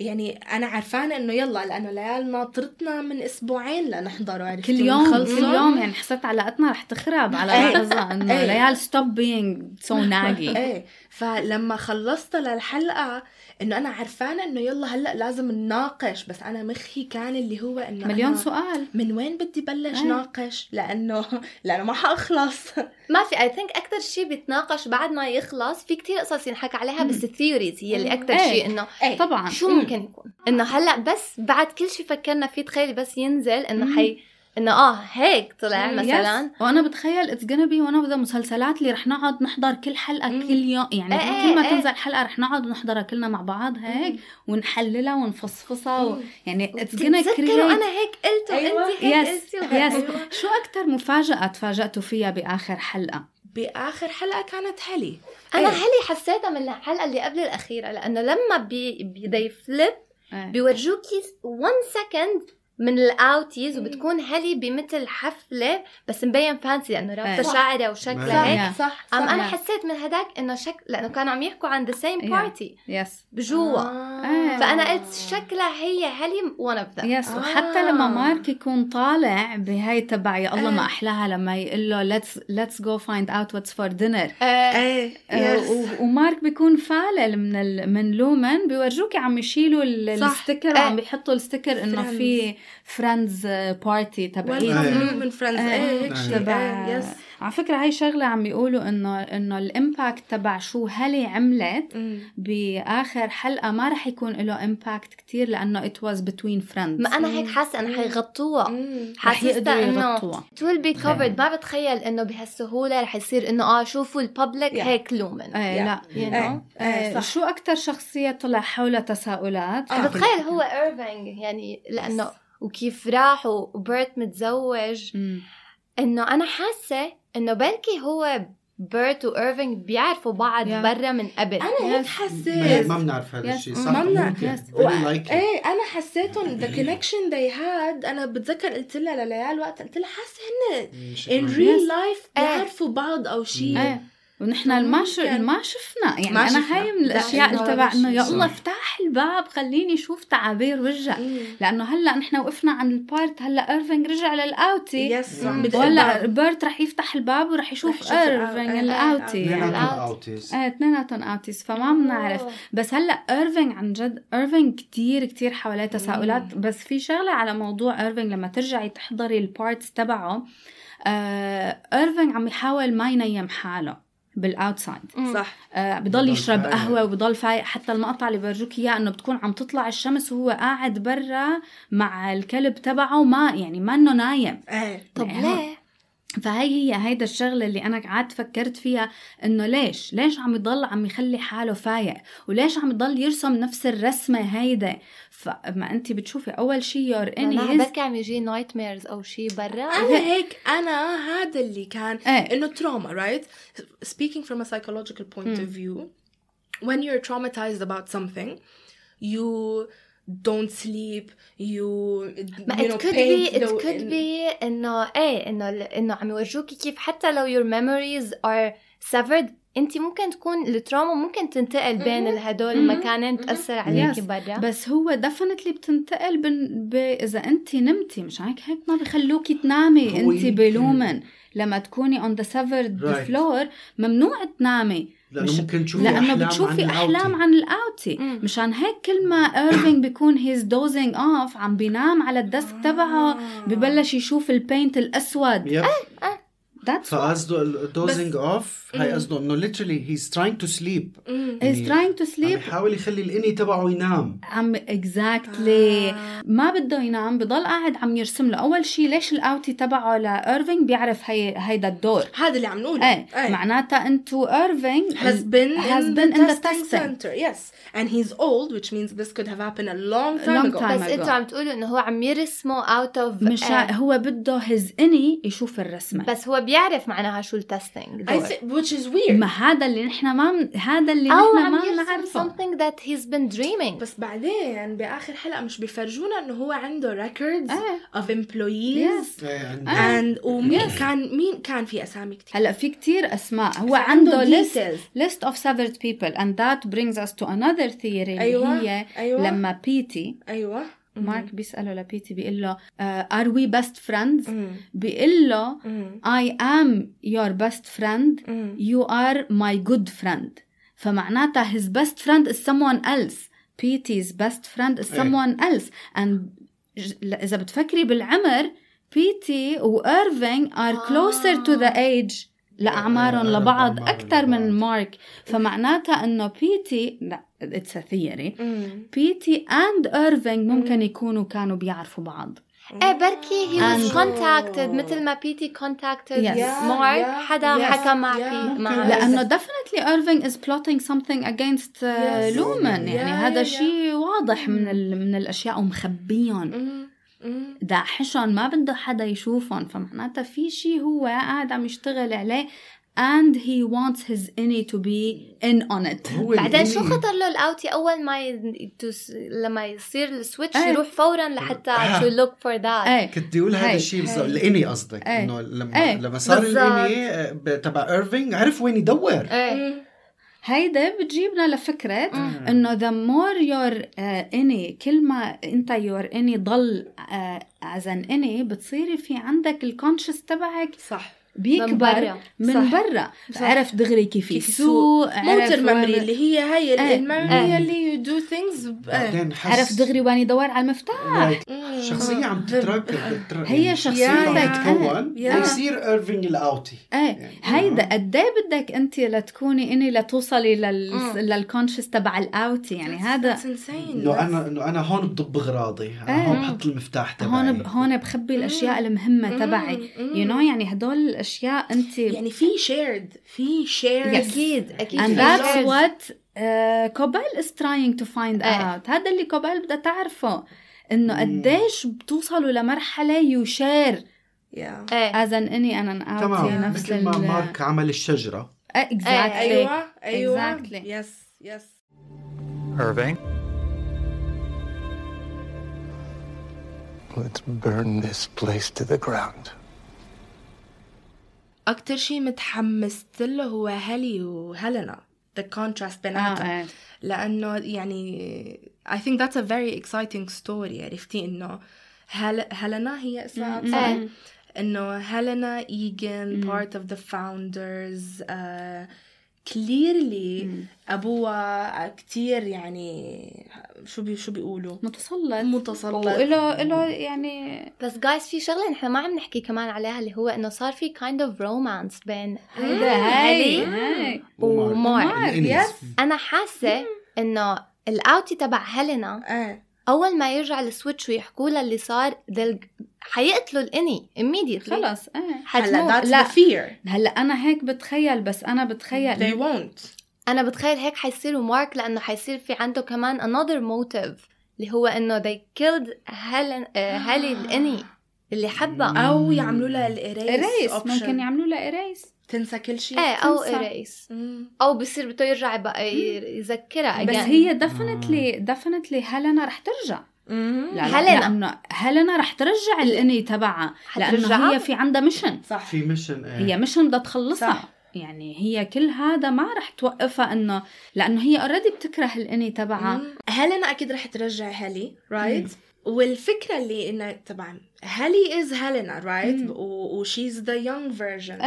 يعني أنا عرفانة إنه يلا لأنه ليال ناطرتنا من أسبوعين لنحضره عرفتي كل يوم. كل يوم يعني حسيت علاقتنا رح تخرب على إيه. لحظه انه إيه. ليال stop being so naggy إيه فلما خلصت للحلقة إنه أنا عرفانة إنه يلا هلأ لازم نناقش بس أنا مخي كان اللي هو إنه مليون أنا سؤال. من وين بدي بلش إيه. ناقش؟ لأنه لأنه ما حأخلص. ما في I think أكثر شيء بيتناقش بعد ما يخلص في كتير قصص ينحكى عليها بس ال theories هي اللي أكثر. شيء إنه إيه طبعا. شو ممكن يكون؟ إنه هلأ بس بعد كل شيء فكرنا فيه تخيلي بس ينزل إنه حي إنه آه هيك طلع. مثلا Yes. وأنا بتخيل it's gonna be one of the المسلسلات اللي رح نقعد نحضر كل حلقة مم. كل يوم يعني إيه، كل ما إيه. تنزل حلقة رح نقعد ونحضرها كلنا مع بعض هيك ونحللها ونفصفصها و... يعني it's gonna be great أنا هيك قلت أيوة. وانت هيك yes قلتي yes وهيك. شو أكثر مفاجأة تفاجأتوا فيها بآخر حلقة بآخر حلقة كانت هلي أنا إيه. هلي حسيتها من الحلقة اللي قبل الأخيرة لأنه لما بي بي they flip إيه. بيورجوكي 1 second من ال outies وبتكون هلي بمثل حفلة بس مبين fancy لأنه رابطة صح. شعرها وشكلها هيك. صح أم أنا صح. حسيت من هداك إنه شكل لأنه كانوا عم يحكوا عن the same. party yes بجوا آه. فأنا قلت شكلها هي هلي one of them yes وحتى آه. لما مارك يكون طالع بهاي تبع يا الله آه. ما أحلاها لما يقول له let's let's go find out what's for dinner إيه آه، yes. و- ومارك بيكون فالل من ال... من لومن بيورجوكي عم يشيلوا ال- صح. ال sticker آه. وعم بيحطوا ال sticker إنه. في friends party Welcome من friends آه. إيه هيك شيء. تبع إيه yes على فكرة هاي شغلة عم يقولوا انه إنه ال impact تبع شو هلي عملت مم. بآخر حلقة ما رح يكون له impact كتير لأنه it was between friends. ما أنا هيك حاسة إنه حيغطوها. حاسة إنه it will be covered. ما بتخيل إنه بهالسهولة رح يصير إنه آه شوفوا ال public Yeah. هيك لومن. إيه لا you إيه. know إيه، آه، صح. شو أكتر شخصية طلع حولها تساؤلات؟ أنا بتخيل هو ايرفينج يعني لأنه وكيف راح وبيرت متزوج. إنه أنا حاسة إنه بلكي هو بيرت وإيرفينج بيعرفوا بعض Yeah. برا من قبل. أنا هيك. حسيت. ما بنعرف هذا Yes. الشيء ما صح؟ بنعرف. very likely إيه أنا حسيتهم the connection they had. أنا بتذكر قلت لها لليال وقت قلت لها حاسة هن real Yes. life بيعرفوا بعض أو شيء. إيه. ونحن ما. ما شفنا يعني ما أنا شفنا. هاي من لا، الأشياء اللي تبع انه يا. الله. افتح الباب خليني أشوف تعابير وجهك مم. لأنه هلأ نحن وقفنا عن ال part هلأ ايرفينج رجع لل outie yes مم. بدق ولا. بيرت رح يفتح الباب ورح رح يشوف ايرفينج ال ou- ال outie إيه، اثنيناتهم. outies إيه اثنيناتهم outies فما بنعرف بس هلأ ايرفينج عن جد ايرفينج كتير كتير حواليه تساؤلات بس في شغلة على موضوع ايرفينج لما ترجعي تحضري ال parts تبعه آه ايرفينج عم يحاول ما ينيم حاله بال outside صح. آه بضل يشرب فايق. قهوة وبضل فايق. حتى المقطع اللي بورجوك إياه إنه بتكون عم تطلع الشمس وهو قاعد برا مع الكلب تبعه ما يعني ما إنه نايم. إيه. طب يعني ليه؟ فهي هي هيدا الشغلة اللي أنا قعدت فكرت فيها إنه ليش؟ ليش عم يضل عم يخلي حاله فايق؟ وليش عم يضل يرسم نفس الرسمة هيدا؟ فما أنت بتشوفي أول شي your innies بركي عم يجي nightmares أو شيء برا أنا هيك أنا هذا اللي كان إيه. انه trauma right speaking from a psychological point of view when you're traumatized about something you don't sleep you ما you it know, could paint be it could be انه إيه انه انه عم يورجوكي كيف حتى لو your memories are severed انت ممكن تكون ال trauma ممكن تنتقل بين هدول المكانين تاثر عليكي. برا. بس هو definitely بتنتقل بن... ب... إذا أنت نمتي مش هيك؟ هيك ما بخلوكي تنامي. يمكن- بلومن. لما تكوني on the severed Right. floor ممنوع تنامي. لأنه مش- ممكن تشوفي لأنه أحلام بتشوفي عن أحلام. عن ال outie. مشان هيك كل ما ايرفينج بيكون he's dozing off عم بينام على ال desk تبعه ببلش يشوف ال paint الأسود. yep that's فقصده ال dozing off هي مم. قصده إنه literally he's trying to sleep. مم. he's trying to عم sleep يحاول يخلي ال innie تبعه ينام. عم exactly آه. ما بده ينام بضل قاعد عم يرسم له. أول شيء ليش ال outie تبعه لايرفينج بيعرف هي هيدا الدور؟ هذا اللي عم نقوله. إيه. معناتها أنتو ايرفينج has been has in been the in the testing center yes. And he's old which means this could have happened a long time Long ago. time. بس ago. أنتوا عم تقولوا إنه هو عم يرسمه out of مش هو بده his innie يشوف الرسمة. بس هو بيعرف معناها شو ال testing which is weird. ما هذا اللي نحن ما من... هذا اللي أو نحن عم ما بنعرفه something that he's been dreaming. بس بعدين بآخر حلقة مش بيفرجونا إنه هو عنده records إيه. of employees. Yes. إيه، and ومين كان مين كان في أسامي كتير؟ هلا في كتير أسماء. هو عنده عنده list list of severed people. And that brings us to another theory. اللي أيوة، هي أيوة. لما بيتي أيوه. مارك بيسأله لبيتي بيقول له are we best friends بيقول له I'm your best friend you are my good friend فمعناتها his best friend is someone else Petey's best friend is someone else and إذا بتفكري بالعمر بيتي وايرفينج are closer to the age لأعمارهم إيه، لبعض أكثر من. مارك فمعناتها إنه بيتي لا it's a theory مم. بيتي and إيرفينج ممكن يكونوا كانوا بيعرفوا بعض إيه بركي was And- contacted مثل ما بيتي. Yeah, مارك حدا yes, حكى مع yeah. بي مع لأنه is plotting something against uh, Yes. Lumen يعني Yeah, هذا yeah. شيء واضح من ال... من الأشياء ومخبيهم. داحشهم ما بده حدا يشوفهم فمعناتها في شيء هو قاعد عم يشتغل عليه and he wants his innie to be in on it هو بعدين شو خطر له الأوتي أول ما ي... تس... لما يصير ال switch إيه. يروح فورا لحتى آه. to look for that إيه كنت أقول هذا هاي. الشيء بالضبط هاي. ال innie قصدك إيه. إنه لما إيه. لما صار. ال innie آه، تبع ايرفينج عرف وين يدور إيه هيدا بتجيبنا لفكرة إنه the more your uh, innie كل ما أنت your innie ضل uh, as an innie بتصيري في عندك ال conscious تبعك صح. بيكبر من برا. عرف دغري كيف يسوق عرف motor memory اللي هي هي إيه. ال memory اللي you do things بعدين حس عرف دغري وين يدور على المفتاح. شخصية عم تتراكب بتر- هي يعني شخصية. تتكون. ليصير ايرفينج ال outie. إيه. هيدا قد إيه بدك أنت لتكوني innie لتوصلي. لل conscious تبع ال outie. يعني هذا إنه أنا إنه أنا هون بضب أغراضي. أنا إيه. هون بحط المفتاح تبعي هون ب... هون بخبي الأشياء المهمة تبعي. you know يعني هدول الاشياء أنت يعني في shared في shared أكيد أكيد. And that's what uh, is trying to find إيه. out. هذا اللي كوبال بدها تعرفه إنه قديش بتوصلوا لمرحلة you share yeah. as an innie أنا تمام. نفس مثل ما مارك عمل الشجرة. exactly أيوه أيوه. Exactly. yes yes Irving? Let's burn this place to the ground. أكتر شيء متحمست له هو هالي وهيلينا the contrast بيناتهم آه. لأنه يعني I think that's a very exciting story عرفتي إنه هل... هيلينا هي اسمها. صح؟ إيه. إنه هيلينا ايجن part of the founders clearly ابوها كتير يعني شو بي شو بيقولوا؟ متسلط متسلط وإله إله يعني بس جايز في شغلة نحن ما عم نحكي كمان عليها اللي هو إنه صار في kind of romance بين هيدا هاي. ومارك ال innies. أنا حاسة إنه ال outie تبع هيلينا إيه أول ما يرجع ال switch ويحكوا لها اللي صار they'll- حيقتلوا ال innie immediately. خلص. إيه هلا that's لا. the fear. هلا أنا هيك بتخيل بس أنا بتخيل. They won't. أنا بتخيل هيك حيصيروا مارك لأنه حيصير في عنده كمان another motive اللي هو إنه they killed آه، هالي ال innie اللي حبها. أو يعملوا لها ال erase erase ممكن يعملوا لها erase تنسى كل شيء. إيه أو مم. أو بصير بده يرجع بقى يذكرها بس again. هي definitely definitely هيلينا رح ترجع. هيلينا. لأنه هيلينا رح ترجع ال innie تبعها لأنه؟ هي في عندها mission صح في mission إيه هي mission بدها تخلصها صح. يعني هي كل هذا ما رح توقفها إنه لأنه هي اوريدي بتكره الاني تبعها مم. هيلينا أكيد رح ترجع هالي رايت والفكرة اللي انه طبعا هالي از هيلينا رايت وشيز ذا يونج فيرجن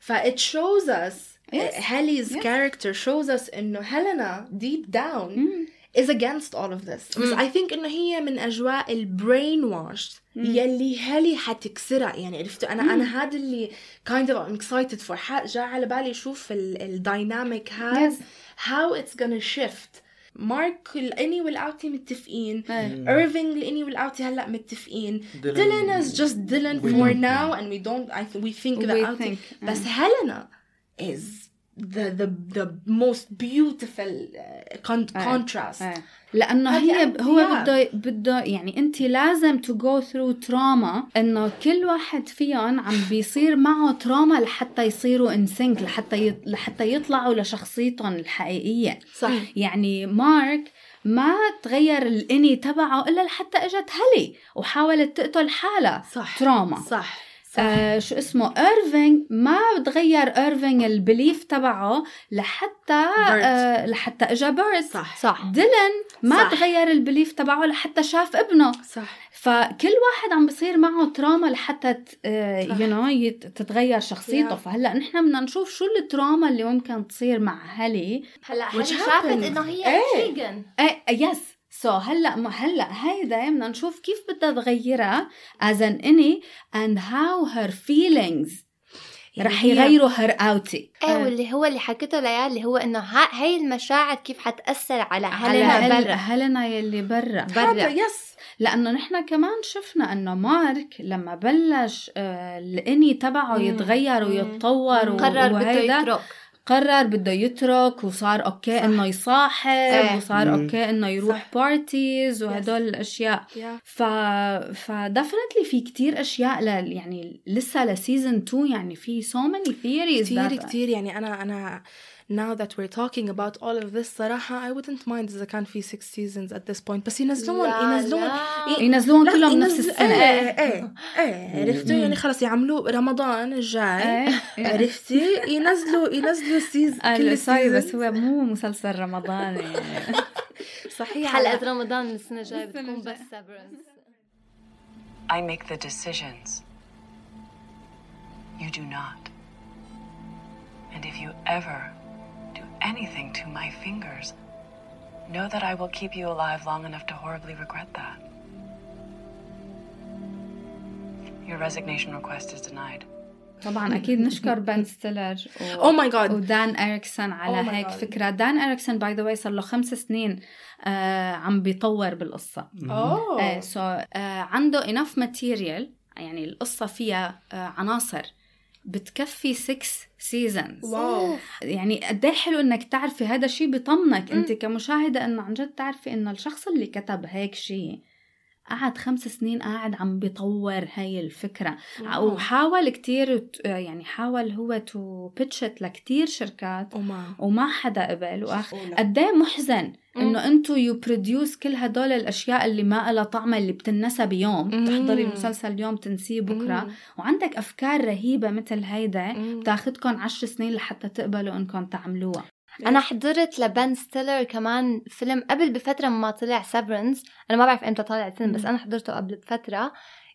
فإت us Yes. هالي's Yes. character shows us إنه هيلينا deep down مم. Is against all of this. بس I think إنه هي من أجواء البرين washed يلي هالي حتكسرها. يعني عرفتوا أنا أنا هذا اللي kind of I'm excited for. ح- جاء على بالي شوف الدايناميك هذا Yes. how it's gonna shift. مارك الاني والأوتي متفقين. إيه. ايرفينج الاني والأوتي هلأ متفقين. ديلان- ديلان is just Dylan We for don't now and we don't I th- we think We the outie think, بس هيلينا is the the the most beautiful uh, con- إيه. contrast إيه. لأنه هي. هو بده بده يعني أنت لازم تو جو ثرو تراما إنه كل واحد فيهم عم بيصير معه تراما لحتى يصيروا ان سينك لحتى لحتى يطلعوا لشخصيتهم الحقيقية صح يعني مارك ما تغير ال innie تبعه إلا لحتى إجت هلي وحاولت تقتل حالها صح trauma صح آه شو اسمه؟ ايرفينج ما تغير ايرفينج ال belief تبعه لحتى آه لحتى إجا بيرت صح. صح. ديلن ما صح. تغير ال belief تبعه لحتى شاف ابنه. صح. فكل واحد عم بصير معه trauma لحتى you know تتغير شخصيته. Yeah. فهلأ نحن بدنا نشوف شو ال trauma اللي ممكن تصير مع هالي هلأ هالي شافت. إنه هي إيه. vision إيه yes so هلأ ما هلأ هيدا بدنا نشوف كيف بدها تغيرها as an innie and how her feelings يعني رح يغيروا her outie إيه واللي هو اللي حكيته ليال اللي هو إنه ها- هاي المشاعر كيف حتأثر على هيلينا هل- برا؟ هيلينا يلي برا برا. yes لأنه نحن كمان شفنا إنه مارك لما بلش آه، ال innie تبعه. يتغير ويتطور قرر بده يترك. قرر بده يترك وصار okay صح. إنه يصاحب إيه. وصار مم. okay إنه يروح صح. parties وهدول الأشياء Yeah. ف ف definitely في كتير أشياء ل... يعني لسه ل season 2 يعني في so many theories كتير that- كتير يعني أنا أنا now that we're talking about all of this صراحة I wouldn't mind إذا كان في 6 seasons at this point بس ينزلون لا، ينزلون لا. ي- ينزلون لا، كلهم نفس ينزل- السنة. إيه إيه إيه عرفتوا يعني خلص يعملوه رمضان الجاي إيه. عرفتي ينزلوا ينزلوا season آه، كل sorry بس season هو مو مسلسل رمضاني يعني صحيح حلقة رمضان من السنة الجاية السنة بتكون الجاية. بس severance I make the decisions. You do not. And if you ever do anything to my fingers, know that I will keep you alive long enough to horribly regret that. Your resignation request is denied. طبعا أكيد نشكر بن ستيلر و... Oh my God. ودان اريكسون على Oh هيك God. فكره دان اريكسون by the way صار له خمس سنين آه عم بيطور بالقصة اوه إيه سو آه عنده enough material يعني القصة فيها آه عناصر بتكفي 6 seasons wow. يعني قد إيه حلو إنك تعرفي هذا الشيء بيطمنك أنت كمشاهدة إنه عن جد تعرفي إنه الشخص اللي كتب هيك شيء قعد خمس سنين قاعد عم بيطور هاي الفكرة wow. وحاول كتير يعني حاول هو to pitch it لكتير شركات وما وما حدا قبل أوه لا. قد إيه محزن إنه أنتو you produce كل هدول الأشياء اللي ما لها طعمه اللي بتنسى بيوم مم. تحضري المسلسل اليوم تنسيه بكرة مم. وعندك أفكار رهيبة مثل هيدا. بتاخدكم عشر سنين لحتى تقبلوا انكم تعملوها أنا حضرت لبن ستيلر كمان فيلم قبل بفترة ما طلع Severance أنا ما بعرف إمتى طلع الفيلم بس. أنا حضرته قبل بفترة.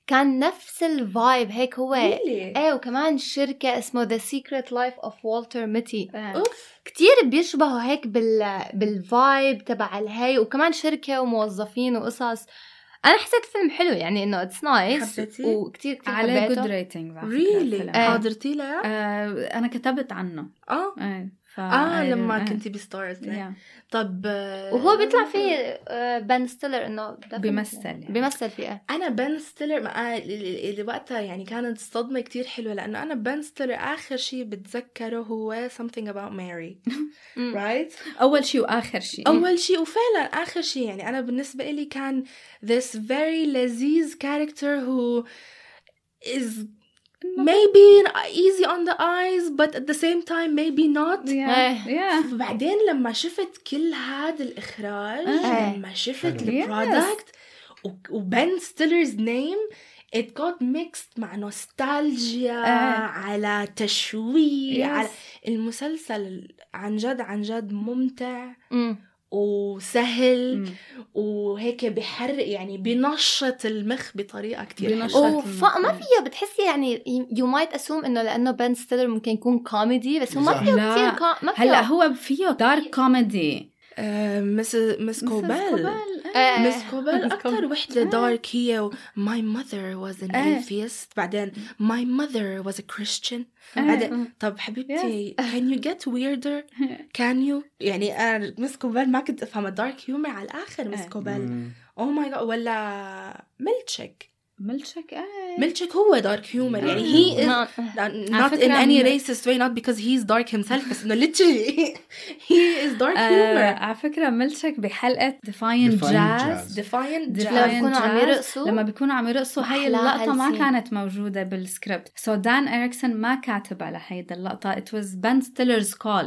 كان نفس ال vibe هيك هو Really? إيه وكمان شركة اسمه The Secret Life of Walter Mitty. أوف. كتير بيشبهوا هيك بال بال vibe تبع الهي وكمان شركة وموظفين وقصص. أنا حسيت الفيلم حلو يعني إنه it's nice حبيتي؟ وكتير كتير عليه جود ريتنج ريلي إيه. حضرتي؟ آه أنا كتبت عنه. آه. إيه. ف... آه لما إيه. كنتي بستارز Yeah. طب آه، وهو بيطلع فيه آه، بن ستيلر إنه بيمثل يعني. بيمثل فيه أنا بن ستيلر ما آه، اللي وقتها يعني كانت صدمة كتير حلوة لأنه أنا بن ستيلر آخر شيء بتذكره هو something about Mary. right أول شيء وآخر شيء أول شيء وفعلا آخر شيء يعني. أنا بالنسبة لي كان this very لذيذ character who is maybe easy on the eyes but at the same time maybe not yeah. yeah. بعدين لما شفت كل هذا الإخراج آه. لما شفت. ال product و Ben Stiller's name it got mixed مع نوستالجيا آه. على تشويق Yes. على المسلسل عن جد عن جد ممتع مم. وسهل مم. وهيك بحرق يعني بنشط المخ بطريقة كتير بنشط. ما فيها بتحسي يعني you might assume إنه لأنه بن ستيلر ممكن يكون كوميدي بس هو ما. فيه لا. كثير كا... ما فيه هلا هو فيه dark comedy Miss Miss Cobel آه. Miss Cobel Miss أكتر Cobell. وحدة آه. dark هي و my mother was an آه. atheist. بعدين my mother was a Christian. آه. بعدين طب حبيبتي can you get weirder? Can you? يعني أنا Miss Cobel ما كنت أفهم ال dark humor على الآخر Miss آه. Cobel oh my God ولا ميلتشيك ملشك إيه ميلتشيك هو dark humor يعني ما- not in فكرة any من- racist way not because he's dark himself بس literally he is dark آه humor. على فكرة ملشك بحلقة defiant jazz Jazz. defiant Defiant لما بيكونوا عم Jazz، يرقصوا؟ لما بيكونوا عم يرقصوا هاي أحلى اللقطة ما. كانت موجودة بالسكريبت سو دان إريكسون ما كاتب على هيدا اللقطة. It was Ben Stiller's call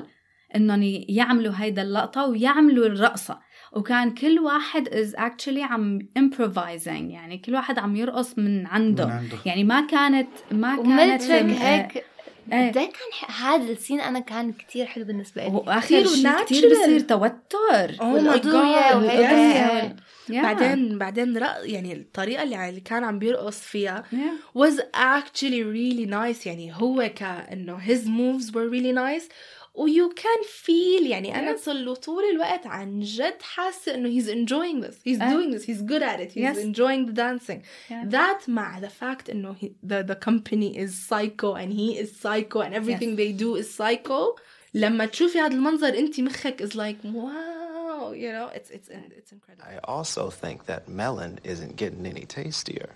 إنهم يعملوا هيدا اللقطة ويعملوا الرقصة. وكان كل واحد is actually عم improvising يعني كل واحد عم يرقص من عنده, من عنده. يعني ما كانت ما كانت آه، هيك إيه. قد إيه كان ح- هذا السين أنا كان كثير حلو بالنسبة لي واخر كتير شيء. كثير بصير توتر وهيك. yes. Yeah. بعدين بعدين رق... يعني الطريقة اللي كان عم بيرقص فيها Yeah. was actually really nice يعني هو كأنه his moves were really nice و you can feel يعني أنا Yes. صار له طول الوقت عن جد حاسة إنه he's enjoying this he's آه. doing this he's good at it he's Yes. enjoying the dancing Yeah. that مع the fact إنه he, the, the company is psycho and he is psycho and everything they do is psycho لما تشوفي هذا المنظر أنت مخك is like wow you know it's it's it's incredible I also think that melon isn't getting any tastier.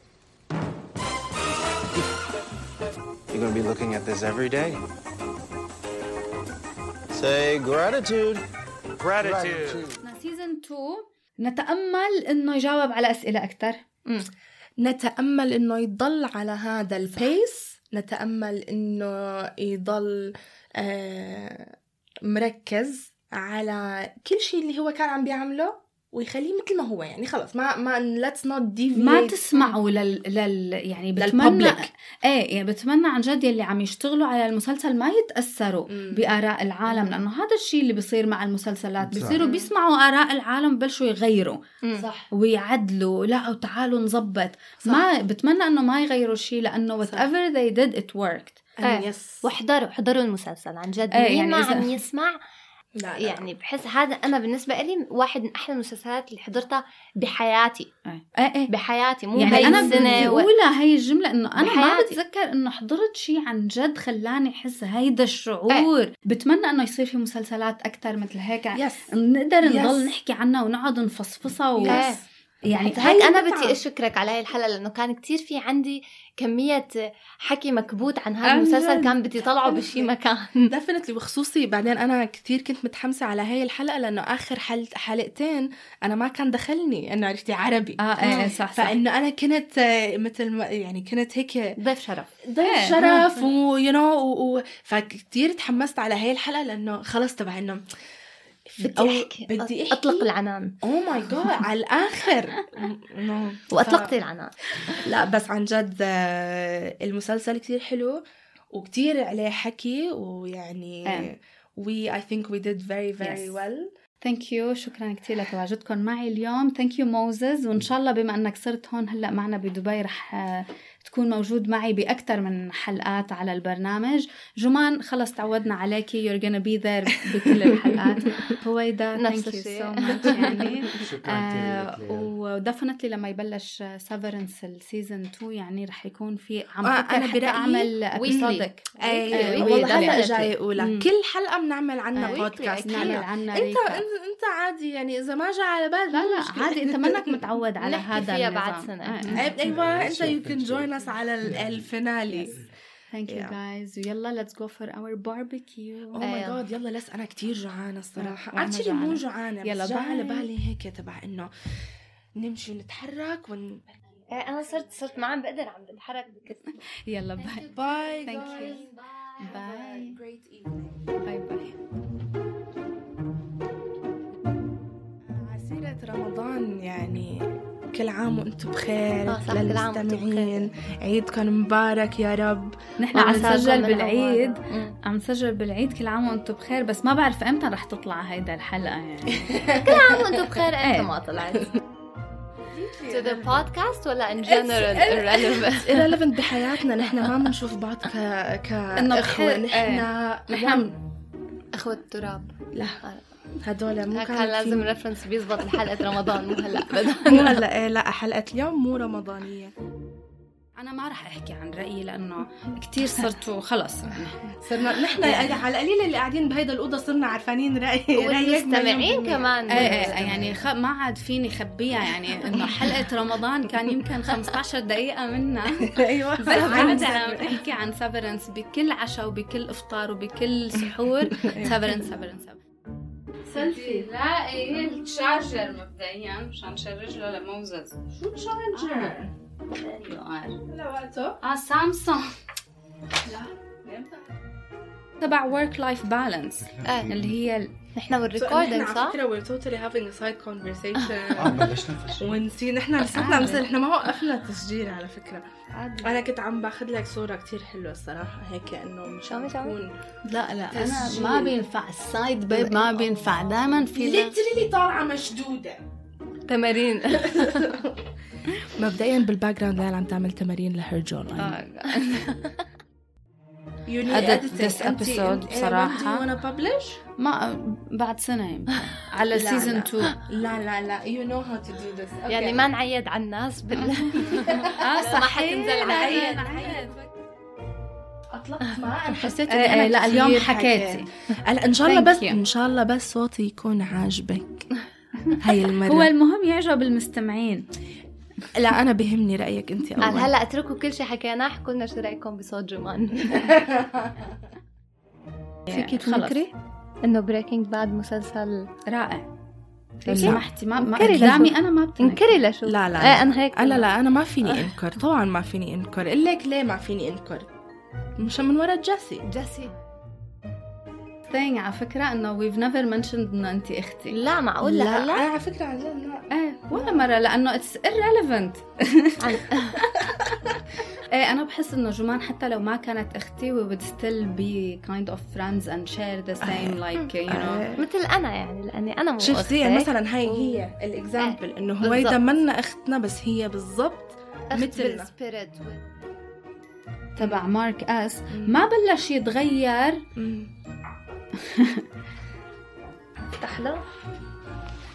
You're gonna be looking at this every day. Say gratitude. Gratitude. سيزون 2 نتأمل إنه يجاوب على أسئلة أكثر نتأمل إنه يضل على هذا البيس نتأمل إنه يضل آه مركز على كل شيء اللي هو كان عم بيعمله. ويخليه مثل ما هو يعني. خلص ما ما let's not deviate ما تسمعوا لل, لل يعني بتمنى للببليك. إيه يعني بتمنى عن جد يلي عم يشتغلوا على المسلسل ما يتأثروا مم. بآراء العالم لأنه هذا الشيء اللي بيصير مع المسلسلات. صح. بيصيروا بيسمعوا آراء العالم بلشوا يغيروا. صح. ويعدلوا لا وتعالوا نظبط. صح. ما بتمنى إنه ما يغيروا شيء لأنه whatever they did it worked. إيه. يس واحضروا احضروا المسلسل عن جد. إيه، مين يعني ما عم يسمع لا لا يعني بحس هذا أنا بالنسبة لي واحد من أحلى المسلسلات اللي حضرتها بحياتي إيه إيه, إيه. بحياتي مو يعني أنا بدي. اقولها هي الجملة إنه أنا ما بحياتي. بتذكر إنه حضرت شيء عن جد خلاني أحس هيدا الشعور بتمنى إنه يصير في مسلسلات أكثر مثل هيك يس نقدر. نضل نحكي عنها ونقعد نفصفصها و... إيه. يعني حتى هيك أنا. بدي أشكرك على هاي الحلقة لأنه كان كتير في عندي كمية حكي مكبوت عن هذا المسلسل. كان بدي اطلعه بشي مكان. definitely وخصوصي بعدين أنا كثير كنت متحمسة على هاي الحلقة لأنه آخر حل... حلقتين أنا ما كان دخلني. أنه عرفتي عربي. آه إيه صح صح. فإنه أنا كنت آه، مثل ما يعني كنت هيك ضيف شرف. إيه. ضيف شرف و you know و... و... فكتير تحمست على هاي الحلقة لأنه خلص تبع إنه بدي أو- أحكي بدي أحكي؟ أطلق العنان. oh my God على الآخر. No. وأطلقت العنان. لا بس عن جد آه، المسلسل كتير حلو وكتير عليه حكي ويعني we I think we did very very Yes. well. thank you شكرا كثير لتواجدكم معي اليوم. thank you موزز وإن شاء الله بما إنك صرت هون هلأ معنا بدبي رح آه، تكون موجود معي بأكثر من حلقات على البرنامج جمان خلص تعودنا عليكي you're gonna be there بكل الحلقات هويدا نفس thank you الشيء. so much يعني آه و definitely لما يبلش Severance ال season 2 يعني رح يكون في عم آه، أنا برأيي. ابيسودك اي إيه، والله هلا. جاي اقولها مم. كل حلقة بنعمل عنا آه، بودكاست weekly. نعمل هلا. عنا. أنت أنت عادي يعني إذا ما جاء على بالك لا لا. عادي أنت منك متعود على هذا فيها النظام. بعد سنة. آه. أيوه أنت شوف، you can شوف. join us على ال- finale. Thank you Yeah. guys. ويلا let's go for our barbecue. oh my. God يلا لس أنا كتير جعانة الصراحة. actually مو جوعانة. جعانة يلا جاء على bye. بالي هيك تبع إنه نمشي ونتحرك ون إيه، أنا صرت صرت ما عم بقدر عم بتحرك يلا باي باي Thank you. Bye. great evening. باي باي عسيرة رمضان يعني. كل عام وأنتم بخير آه، صح، كل عام وأنتم للمستمعين. عيدكم مبارك يا رب. نحن عم نسجل بالعيد. عم نسجل بالعيد كل عام وأنتم بخير بس ما بعرف إمتى رح تطلع هيدا الحلقة يعني. كل عام وأنتم بخير إيه. انت ما طلعت؟ To the podcast ولا in general irrelevant irrelevant بحياتنا نحن ما بنشوف بعض ك ك اخوه بحي- نحن نحن إخوة التراب. لا. هدول مو كان كان لازم في- ريفرنس بيزبط لحلقة رمضان مو هلأ. ابدا مو هلأ إيه، لا حلقة اليوم مو رمضانية. أنا ما رح أحكي عن رأيي لأنه كتير صرتوا خلص يعني صرنا نحن على القليل اللي قاعدين بهيدا الأوضة صرنا عارفين رأي رأيك والمستمعين. كمان إيه إيه يعني خ... ما عاد فيني خبيها يعني إنه حلقة رمضان كان يمكن 15 دقيقة منها. أيوه. بس قاعدة عم أحكي عن Severance بكل عشاء وبكل إفطار وبكل سحور. Severance Severance سيلفي لاقي ال charger مبدئيا مشان نشرج له لموزز شو charger؟ لا وقته آه سامسونج تبع work life balance. اللي هي وال recording on صح؟ totally having a side conversation. آه بلشنا في الشيء ونسينا نحن لساتنا مثل نحن ما وقفنا التسجيل على فكرة. عادي. أنا كنت عم باخذ لك صورة كتير حلوة الصراحة هيك إنه مشان شو- شو؟ تكون لا لا أنا. ما بينفع ال side بيب ما بينفع. دائما في literally طالعة مشدودة. تمارين. مبدئيا بال background عم تعمل تمارين لهير جو You need editing. this episode بصراحة. when do you wanna publish? ما بعد سنة يمكن على سيزون لا. 2 لا لا لا you know how to do this okay. يعني ما نعيد على الناس بال آه ما حتنزل على نعيد. أطلقت ما أنا حسيت إني أنا لا اليوم حكيتي هلا إن شاء الله بس. إن شاء الله بس صوتي يكون عاجبك هاي المرة هو المهم يعجب المستمعين لا أنا بهمني رأيك أنت قال أول. هلأ أتركوا كل شيء حكيناه احكوا لنا شو رأيكم بصوت جمان فيكي تنكري؟ إنه Breaking Bad مسلسل رائع. لو. سمحتي ما, ما قدامي. أنا ما بتنكر. انكري لشوف لا لا إيه أنا هيك. لا لا أنا ما فيني أنكر طبعا ما فيني أنكر. أقول لك ليه ما فيني أنكر؟ مش من ورا جاسي. جاسي. Thing. على فكرة إنه we've never mentioned إنه انت أختي. لا معقول لا أنا على فكرة عن جد لا. إيه ولا مرة لأنه it's irrelevant. إيه أنا بحس إنه جمان حتى لو ما كانت أختي we would still be kind of friends and share the same like you know. مثل أنا يعني لأني أنا مو شفتي. مثلا هاي هي ال example إنه بالضبط. هويدا منا أختنا بس هي بالضبط مثلنا. بال spirit تبع Mark S. ما بلش يتغير. تحلى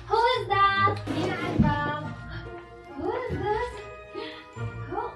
هو ذا مين عارفة؟ هو ذا هو